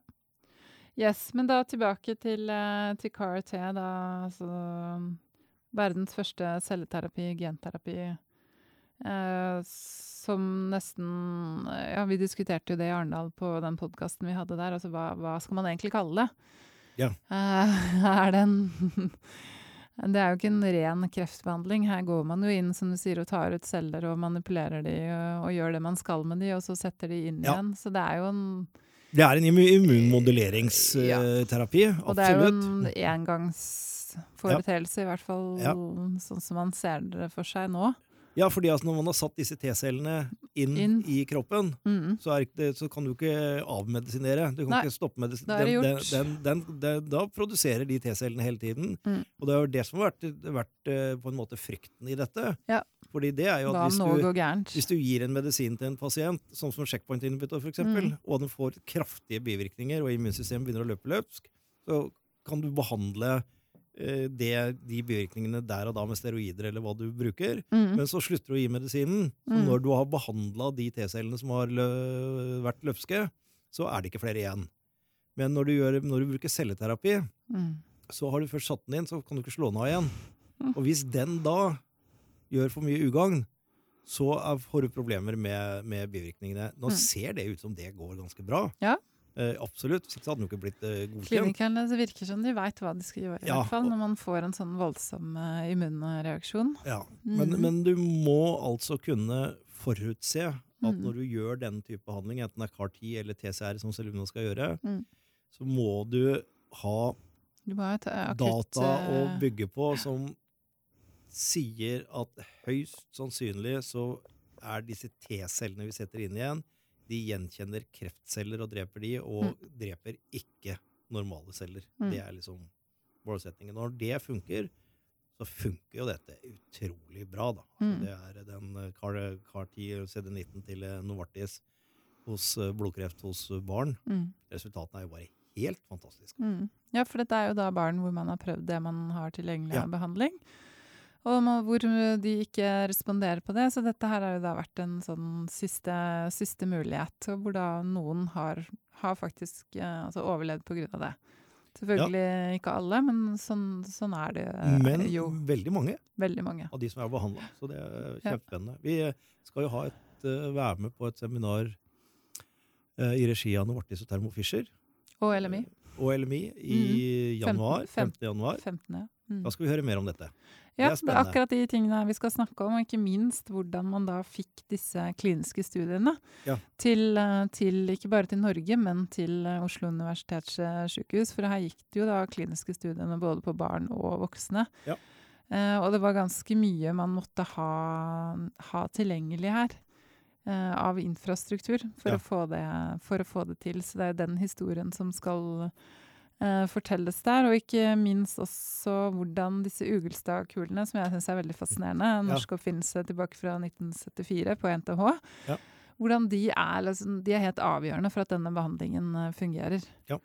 Yes, men da tilbake til, eh, til CAR-T, da. Altså verdens første celleterapi, genterapi. Eh, som nesten Ja, vi diskuterte jo det i Arendal på den podkasten vi hadde der. Altså hva, hva skal man egentlig kalle det? Ja. Eh, er det en Det er jo ikke en ren kreftbehandling. Her går man jo inn som du sier, og tar ut celler og manipulerer de og, og gjør det man skal med de, og så setter de inn Ja. igjen. Så det er jo en Det er en immu- immunmoduleringsterapi. Og det er jo en engangsforeteelse, i hvert fall Ja. sånn som man ser det for seg nå. Ja, fordi altså når man har satt disse T-cellene inn, Inn. i kroppen, Mm. så, det, så kan du ikke avmedisinere. Du kan Nei, ikke stoppe medisin. Den, den, den, den, da produserer de T-cellene hele tiden. Mm. Og det er jo det som har vært, vært eh, på en måte frykten i dette. Ja. Fordi det er jo at hvis du, hvis du gir en medisin til en pasient, sånn som checkpoint inhibitor for eksempel, Mm. og den får kraftige bivirkninger, og immunsystemet begynner å løpe løpsk, så kan du behandle eh, det, de bivirkningene der og da med steroider eller hva du bruker. Mm. Men så slutter du å gi medisinen. Så Mm. når du har behandla de T-cellene som har lø vært løpske, så er det ikke flere igjen. Men når du, gjør, når du bruker celleterapi, Mm. så har du først satt den inn, så kan du ikke slå den av igjen. Mm. Og hvis den da gjør for mye ugagn, så får du problemer med, med bivirkningene. Nå Mm. ser det ut som det går ganske bra. Ja. Eh, absolutt. Hvis ikke så hadde den jo ikke blitt eh, godkjent. Klinikerne det virker som de veit hva de skal gjøre, i hvert fall, når man får en sånn voldsom eh, immunreaksjon. Ja, men, Mhm. men du må altså kunne forutse at mm. når du gjør den type behandling, enten det er CAR-10 eller TCR som Selvina skal gjøre, mm. så må du ha Du må eh, data å eh, bygge på som sier at høyst sannsynlig så er disse T-cellene vi setter inn igjen, de gjenkjenner kreftceller og dreper de, og dreper ikke normale celler. Mm. Det er liksom målsettingen. Når det funker, så funker jo dette utrolig bra, da. Altså, Mm. Det er den eh, CAR- CAR-10 CD19 til eh, Novartis hos eh, blodkreft hos barn. mm, Resultatene er jo bare helt fantastiske. mm. Ja, for dette er jo da barn hvor man har prøvd det man har tilgjengelig Ja. behandling. Og hvor de ikke responderer på det. Så dette her har jo da vært en sånn siste, siste mulighet, hvor da noen har, har faktisk eh, altså overlevd på grunn av det. Selvfølgelig ikke alle, men sånn, sånn er det eh, Men jo veldig mange veldig mange. av de som er behandla. Så det er Ja. Vi eh, skal jo ha et, være med på et seminar i regi av Novartis og Thermo Fischer. Og LMI. Og LMI i januar. 15. 5. januar. 15. ja. Mm. Da skal vi høre mer om dette. Ja, er det er spennende. akkurat de tingene vi skal snakke om, og ikke minst hvordan man da fikk disse kliniske studiene Ja. til, eh, til ikke bare til Norge, men til eh, Oslo universitetssykehus. For her gikk det jo da kliniske studiene både på barn og voksne. Ja. Eh, og det var ganske mye man måtte ha, ha tilgjengelig her. Eh, av infrastruktur for, Ja. å få det, for å få det til. Så det er den historien som skal eh, fortelles der, og ikke minst også hvordan disse Ugelstad-kulene, som jeg syns er veldig fascinerende, en Ja. norsk oppfinnelse tilbake fra 1974 på NTH, Ja. hvordan de er, liksom, de er helt avgjørende for at denne behandlingen eh, fungerer. Ja.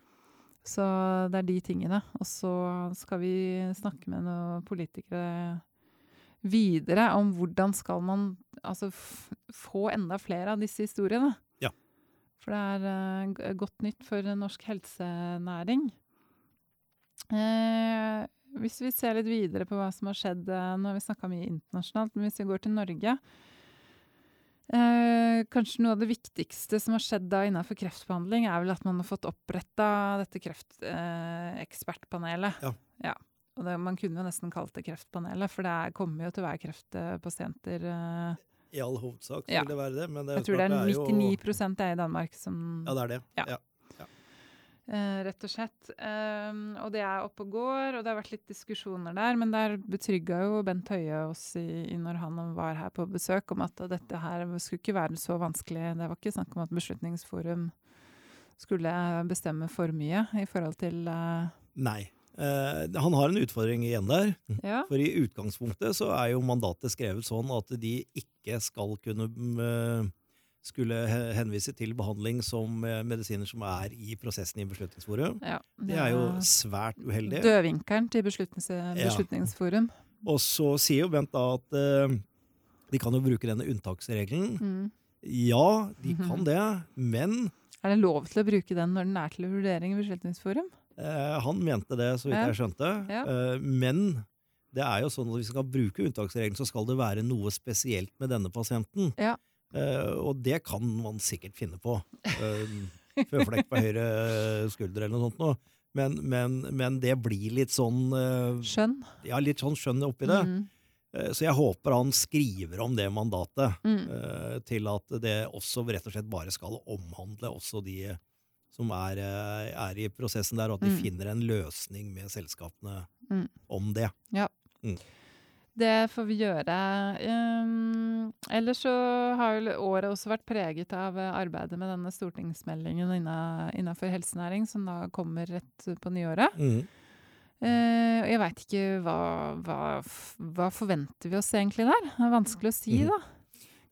Så det er de tingene. Og så skal vi snakke med noen politikere videre om hvordan skal man altså, få enda flere av disse historiene. Ja. For det er uh, godt nytt for norsk helsenæring. Eh, hvis vi ser litt videre på hva som har skjedd eh, Nå har vi snakka mye internasjonalt, men hvis vi går til Norge eh, Kanskje noe av det viktigste som har skjedd da innenfor kreftbehandling, er vel at man har fått oppretta dette kreftekspertpanelet. ja. Ja. Og det, man kunne jo nesten kalt det Kreftpanelet, for det er, kommer jo til å være kreftpasienter eh, I all hovedsak Ja. vil det være det. Men det Jeg tror det er 99 det er i Danmark som Ja, det er det. Ja. Ja. Uh, rett og slett. Um, og det er oppe og går, og det har vært litt diskusjoner der. Men der betrygga jo Bent Høie oss i, i når han var her på besøk, om at dette her skulle ikke være så vanskelig. Det var ikke snakk om at Beslutningsforum skulle bestemme for mye i forhold til uh, Nei. Eh, han har en utfordring igjen der. Ja. For i utgangspunktet så er jo mandatet skrevet sånn at de ikke skal kunne mm, skulle henvise til behandling som eh, medisiner som er i prosessen i Beslutningsforum. ja Det er jo svært uheldig. Dødvinkelen til beslutnings Beslutningsforum. Og så sier jo Bent da at eh, de kan jo bruke denne unntaksregelen. Mm. Ja, de Mhm. kan det, men Er det lov til å bruke den når den er til vurdering i Beslutningsforum? Eh, han mente det, så vidt jeg skjønte. Eh, men det er jo sånn at hvis vi skal bruke unntaksregelen, så skal det være noe spesielt med denne pasienten. Ja. Eh, og det kan man sikkert finne på. Uh, Føflekk på høyre skulder eller noe sånt noe. Men, men, men det blir litt sånn eh, Skjønn. Ja, litt sånn skjønn oppi det. Mm. Eh, så jeg håper han skriver om det mandatet. Mm. eh, til at det også rett og slett bare skal omhandle også de som er, eh, er i prosessen der, og at de Mm. finner en løsning med selskapene Mm. om det. Ja, Det får vi gjøre. Um, ellers så har jo året også vært preget av eh, arbeidet med denne stortingsmeldingen inna, innafor helsenæring, som da kommer rett på nyåret. Mm. Uh, jeg veit ikke hva, hva, hva forventer vi oss egentlig der? Det er vanskelig å si, Mhm. da.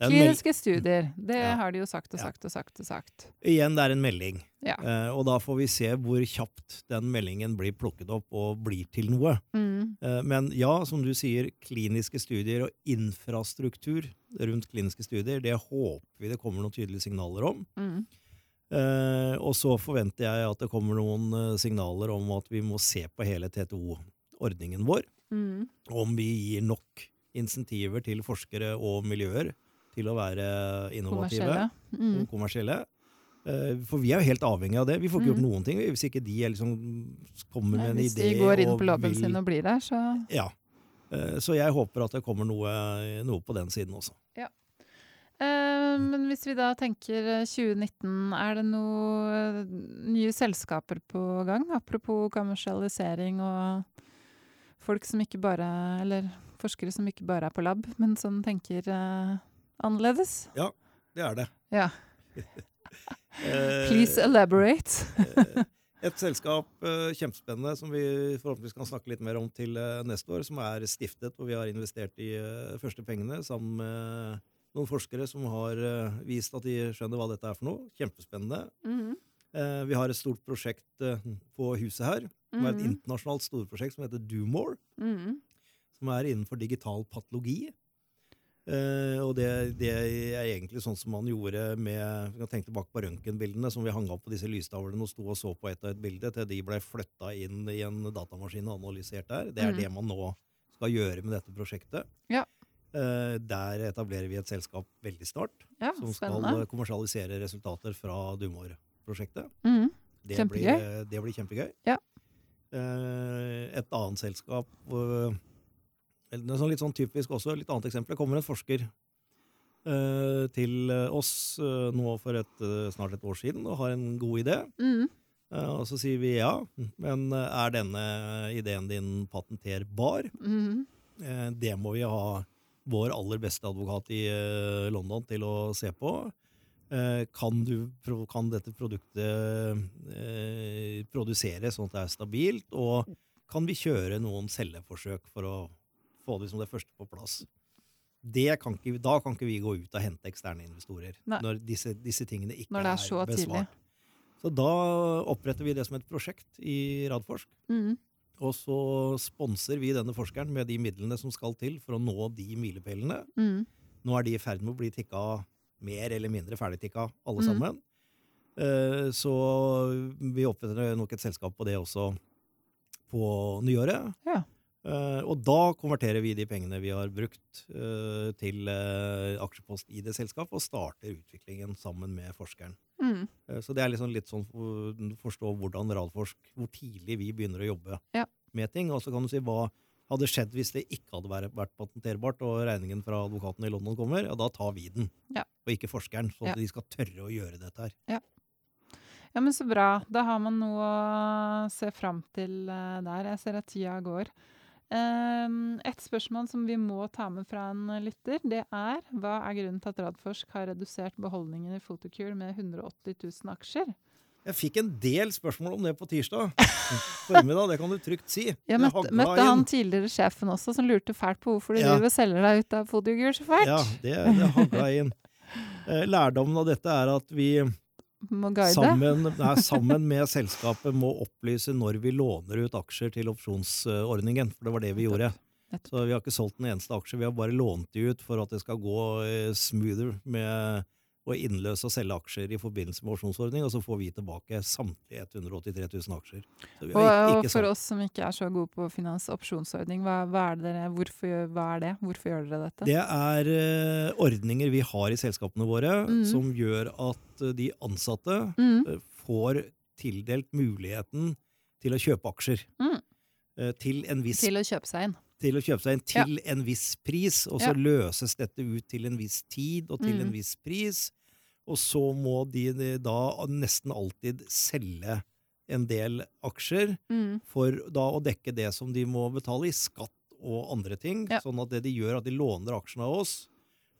Kliniske studier, det Ja. har de jo sagt og sagt og sagt og sagt. Igjen, det er en melding. Ja. Uh, og da får vi se hvor kjapt den meldingen blir plukket opp og blir til noe. Mm. Uh, men ja, som du sier, kliniske studier og infrastruktur rundt kliniske studier, det håper vi det kommer noen tydelige signaler om. Mm. Uh, og så forventer jeg at det kommer noen signaler om at vi må se på hele TTO-ordningen vår. Mm. Om vi gir nok insentiver til forskere og miljøer til å være innovative Kommersielle. Mm. og kommersielle. Eh, For vi er jo helt avhengig av det. Vi får ikke Mm. gjort noen ting hvis ikke de er liksom kommer Nei, med en Hvis idé. de går inn på labben vil- sin og blir der, så Ja. Eh, Så jeg håper at det kommer noe, noe på den siden også. Eh, Men hvis vi da tenker eh, 2019, er det noen nye selskaper på gang? Apropos kommersialisering og folk som ikke bare Eller forskere som ikke bare er på lab, men som tenker eh, annerledes. Ja, Det er det. Ja. Eh, Please elaborate. eh, Et selskap eh, kjempespennende som vi forhåpentligvis kan snakke litt mer om til neste år, som er stiftet, og vi har investert eh, første pengene sammen med noen forskere som har vist at de skjønner hva dette er for noe. Kjempespennende. Mm -hmm. Vi har et stort prosjekt på huset her, som er et Mhm. internasjonalt storprosjekt som heter DoMore. Mhm. som er innenfor digital patologi. Eh, og det, det er egentlig sånn som man gjorde med Vi kan tenke tilbake på røntgenbildene som vi hang opp på disse lystavlene og sto og så på ett og ett bilde, til de ble flytta inn i en datamaskin og analysert der. Det er mm. det man nå skal gjøre med dette prosjektet. Ja. Uh, der etablerer vi et selskap veldig snart, Ja, som skal spennende. eh, kommersialisere resultater fra Dumor-prosjektet. Mm. Det blir, det blir kjempegøy. Ja. Uh, et annet selskap det er sånn litt sånn typisk også, litt annet eksempel. Det kommer en forsker eh, til oss eh, nå for et, eh, snart et år siden og har en god idé. Mm. Eh, og så sier vi ja, men er denne ideen din patenterbar? Mm. Eh, det må vi ha vår aller beste advokat i London til å se på. Kan, du, kan dette produktet eh, produseres sånn at det er stabilt? Og kan vi kjøre noen celleforsøk for å få det som det første på plass? Det kan ikke, da kan ikke vi gå ut og hente eksterne investorer. Nei. Når disse, disse tingene ikke det er så tidlig. besvart. Så da oppretter vi det som et prosjekt i Radforsk. Mm. Og så sponser vi denne forskeren med de midlene som skal til for å nå de milepælene. Mm. Nå er de i ferd med å bli tikka mer eller mindre ferdigtikka, alle Mm. sammen. Eh, Så vi oppretter nok et selskap på det også på nyåret. Ja. Eh, Og da konverterer vi de pengene vi har brukt eh, til eh, aksjepost i det selskapet, og starter utviklingen sammen med forskeren. Mm. Så det er liksom litt sånn forstå hvordan Radforsk, hvor tidlig vi begynner å jobbe Ja. med ting. Og så kan du si hva hadde skjedd hvis det ikke hadde vært, patenterbart, og regningen fra advokaten i London kommer, ja, da tar vi den. Ja. Og ikke forskeren, Så Ja. de skal tørre å gjøre dette her. Ja, men så bra. Da har man noe å se fram til der. Jeg ser at tida går. Um, et spørsmål som vi må ta med fra en lytter, det er hva er grunnen til at Radforsk har redusert beholdningen i Photocure med 180 000 aksjer? Jeg fikk en del spørsmål om det på tirsdag formiddag, det kan du trygt si. Jeg møtte, møtte inn. han tidligere sjefen også, som lurte fælt på hvorfor du Ja. driver og selger deg ut av Photocure så fælt. Ja, det, det hagla inn. Eh, lærdommen av dette er at vi Må guide. sammen, nei, sammen med selskapet må opplyse når vi låner ut aksjer til opsjonsordningen. For det var det vi gjorde. Så vi har ikke solgt en eneste aksje. Vi har bare lånt de ut for at det skal gå eh, smoother med å innløse og selge aksjer i forbindelse med opsjonsordning, og så får vi tilbake samtlige 183 000 aksjer. Så vi Og, og for solgt. oss som ikke er så gode på finans opsjonsordning, hva, hva, er det dere, hvorfor, hva er det? Hvorfor gjør dere dette? Det er uh, ordninger vi har i selskapene våre mm. som gjør at eh, de ansatte Mm, uh, får tildelt muligheten til å kjøpe aksjer. Mm. Uh, Til en viss til å kjøpe seg inn. Til å kjøpe seg en til en viss pris, og så Ja. løses dette ut til en viss tid og til Mm. en viss pris. Og så må de de da nesten alltid selge en del aksjer Mm, for da å dekke det som de må betale i skatt og andre ting. Ja. Sånn at det de gjør, at de låner aksjene av oss,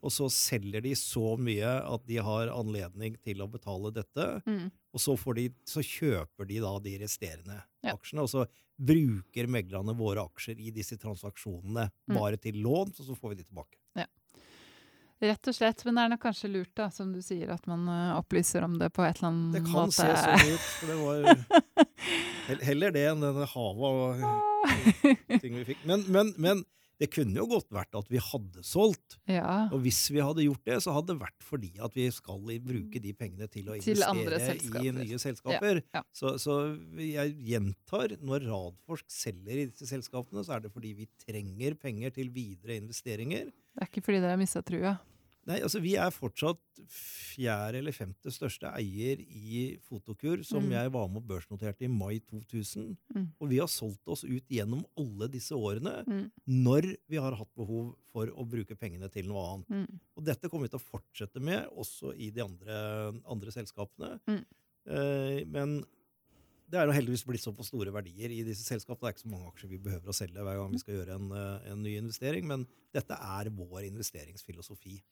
og så selger de så mye at de har anledning til å betale dette. Mm. Og så, får de, så kjøper de da de resterende Ja. aksjene, og så bruker meglerne våre aksjer i disse transaksjonene Mm. bare til lån, og så får vi de tilbake. Rett og slett. Men det er nok kanskje lurt, da, som du sier, at man eh, opplyser om det på et eller annet måte. Det kan måte. se sånn ut, for det var heller det enn denne havet og ting vi fikk. Men, men, men det kunne jo godt vært at vi hadde solgt. Ja. Og hvis vi hadde gjort det, så hadde det vært fordi at vi skal bruke de pengene til å Til investere i nye selskaper. Ja, ja. Så, så jeg gjentar, når Radforsk selger i disse selskapene, så er det fordi vi trenger penger til videre investeringer. Det er ikke fordi dere har mista trua. Nei, altså Vi er fortsatt fjerde eller femte største eier i Fotokur, som Mm. jeg var med og børsnoterte i mai 2000. Mm. Og vi har solgt oss ut gjennom alle disse årene Mm. når vi har hatt behov for å bruke pengene til noe annet. Mm. Og dette kommer vi til å fortsette med også i de andre, andre selskapene. Mm. Eh, men det er jo heldigvis blitt så på store verdier i disse selskapene. Det er ikke så mange aksjer vi behøver å selge hver gang vi skal gjøre en, eh, en ny investering, men dette er vår investeringsfilosofi.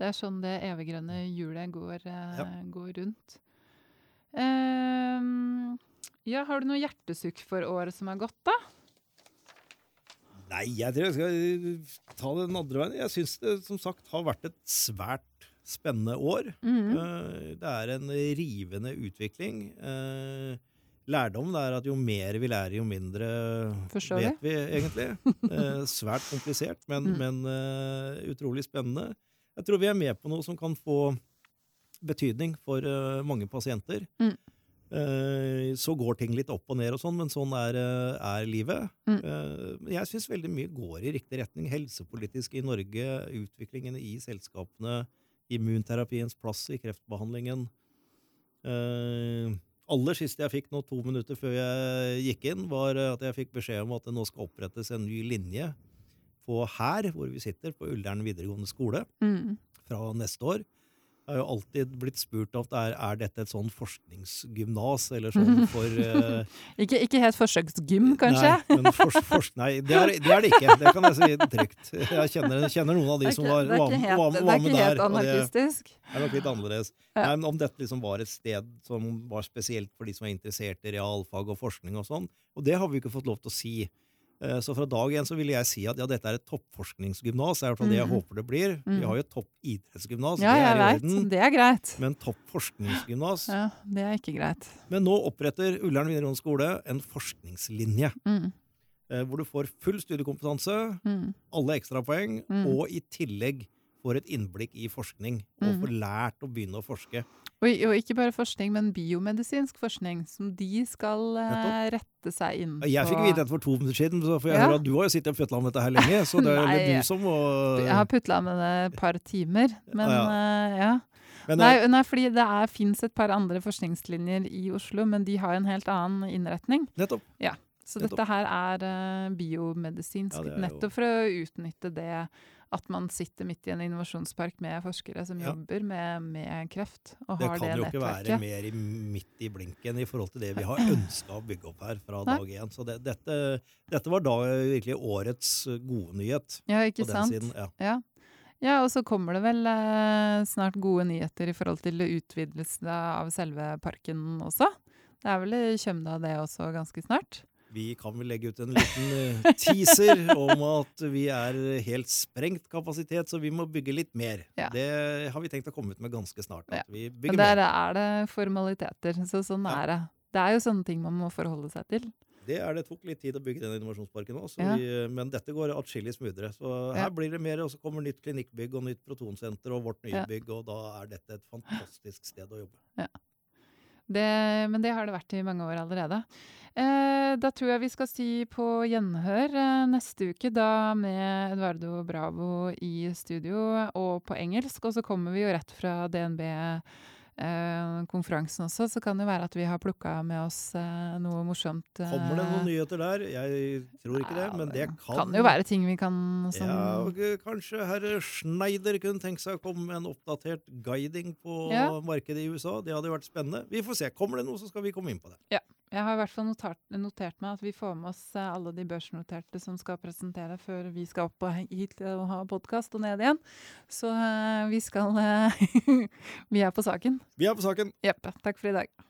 Det er sånn det eviggrønne hjulet går, eh, Ja. går rundt. Um, ja, har du noe hjertesukk for året som har gått, da? Nei, jeg tror jeg skal ta det den andre veien. Jeg syns det som sagt har vært et svært spennende år. Mm -hmm. Det er en rivende utvikling. Lærdom er at jo mer vi lærer, jo mindre Forstår vet vi egentlig. Eh, Svært komplisert, men, Mm. men eh, utrolig spennende. Jeg tror vi er med på noe som kan få betydning for uh, mange pasienter. Mm. Uh, Så går ting litt opp og ned, og sånn, men sånn er, eh, er livet. Mm. Uh, Jeg syns veldig mye går i riktig retning. Helsepolitisk i Norge, utviklingen i selskapene, immunterapiens plass i kreftbehandlingen. Uh, aller siste jeg fikk nå to minutter før jeg gikk inn, var at jeg fikk beskjed om at det nå skal opprettes en ny linje på her, hvor vi sitter, på Ullern videregående skole, Mm. fra neste år. Jeg har jo alltid blitt spurt om det er, er dette et sånn forskningsgymnas, eller sånn for eh, Ikke, ikke helt forsøksgym, kanskje? Nei, men for, fors, nei det, er, det er det ikke. Det kan jeg si trygt. Jeg kjenner, kjenner noen av de som var, var, var, var, med der. det er ikke helt anarkistisk. Det er nok litt annerledes. Ja. Nei, men om dette liksom var et sted som var spesielt for de som er interessert i realfag og forskning og sånn. Og det har vi ikke fått lov til å si. Eh, Så fra dag én så ville jeg si at ja, dette er et toppforskningsgymnas. Det er i hvert fall det jeg Mhm. håper det blir. Mhm. Vi har jo et toppidrettsgymnas, Ja, det jeg er i orden. Det er greit. Men toppforskningsgymnas Ja, det er ikke greit. Men nå oppretter Ullern videregående skole en forskningslinje. Mm. eh, Hvor du får full studiekompetanse, Mm. alle ekstrapoeng, Mm. og i tillegg får et innblikk i forskning. Og Mm. får lært å begynne å forske. Og, og ikke bare forskning, men biomedisinsk forskning, som de skal eh, rette seg inn på. Jeg fikk vite dette for to minutter siden, for jeg Ja. hører at du har jo sittet og putla med dette her lenge. Så det er vel du som må Jeg har putla med det et par timer, men Ja, Uh, ja. Men, Nei, eh, nei fordi det fins et par andre forskningslinjer i Oslo, men de har en helt annen innretning. nettopp. Ja. Så Nettopp. dette her er uh, biomedisinsk, Ja, det er nettopp for å utnytte det at man sitter midt i en innovasjonspark med forskere som Ja. jobber med, med kreft, og Det har kan det jo ikke være mer i, midt i blinken i forhold til det vi har ønska å bygge opp her fra Nei. dag én. Så det, dette, dette var da virkelig årets gode nyhet Ja, på ikke den sant? siden. Ja. Ja. ja, og så kommer det vel eh, snart gode nyheter i forhold til utvidelse av selve parken også. Det er vel i Kjømda det også ganske snart? Vi kan vel legge ut en liten eh, teaser om at vi er helt sprengt kapasitet, så vi må bygge litt mer. Ja. Det har vi tenkt å komme ut med ganske snart. Ja. Vi Men der mer. er det formaliteter, så sånn Ja. er det. Det er jo sånne ting man må forholde seg til. Det er det tok litt tid å bygge den innovasjonsparken òg, Ja. men dette går atskillig smoothere. Så Ja. her blir det mer, og så kommer nytt klinikkbygg og nytt protonsenter og vårt nye Ja. bygg, og da er dette et fantastisk sted å jobbe. Det, men det har det vært i mange år allerede. Eh, da tror jeg vi skal si på gjenhør eh, neste uke, da med Eduardo Bravo i studio og på engelsk. Og så kommer vi jo rett fra DNB-konferansen også, så kan det være at vi har plukka med oss eh, noe morsomt. eh, Kommer det noen nyheter der? Jeg tror ikke det, men det kan Kan jo være ting vi kan som, Ja, eh, kanskje herr Schneider kunne tenke seg å komme med en oppdatert guiding på Ja. markedet i USA. Det hadde vært spennende. Vi får se. Kommer det noe, så skal vi komme inn på det. Jeg har i hvert fall notert, notert meg at vi får med oss eh, alle de børsnoterte som skal presentere før vi skal opp og hit og ha podkast og ned igjen. Så eh, vi skal eh, Vi er på saken. Vi er på saken. Jepp. Takk for i dag.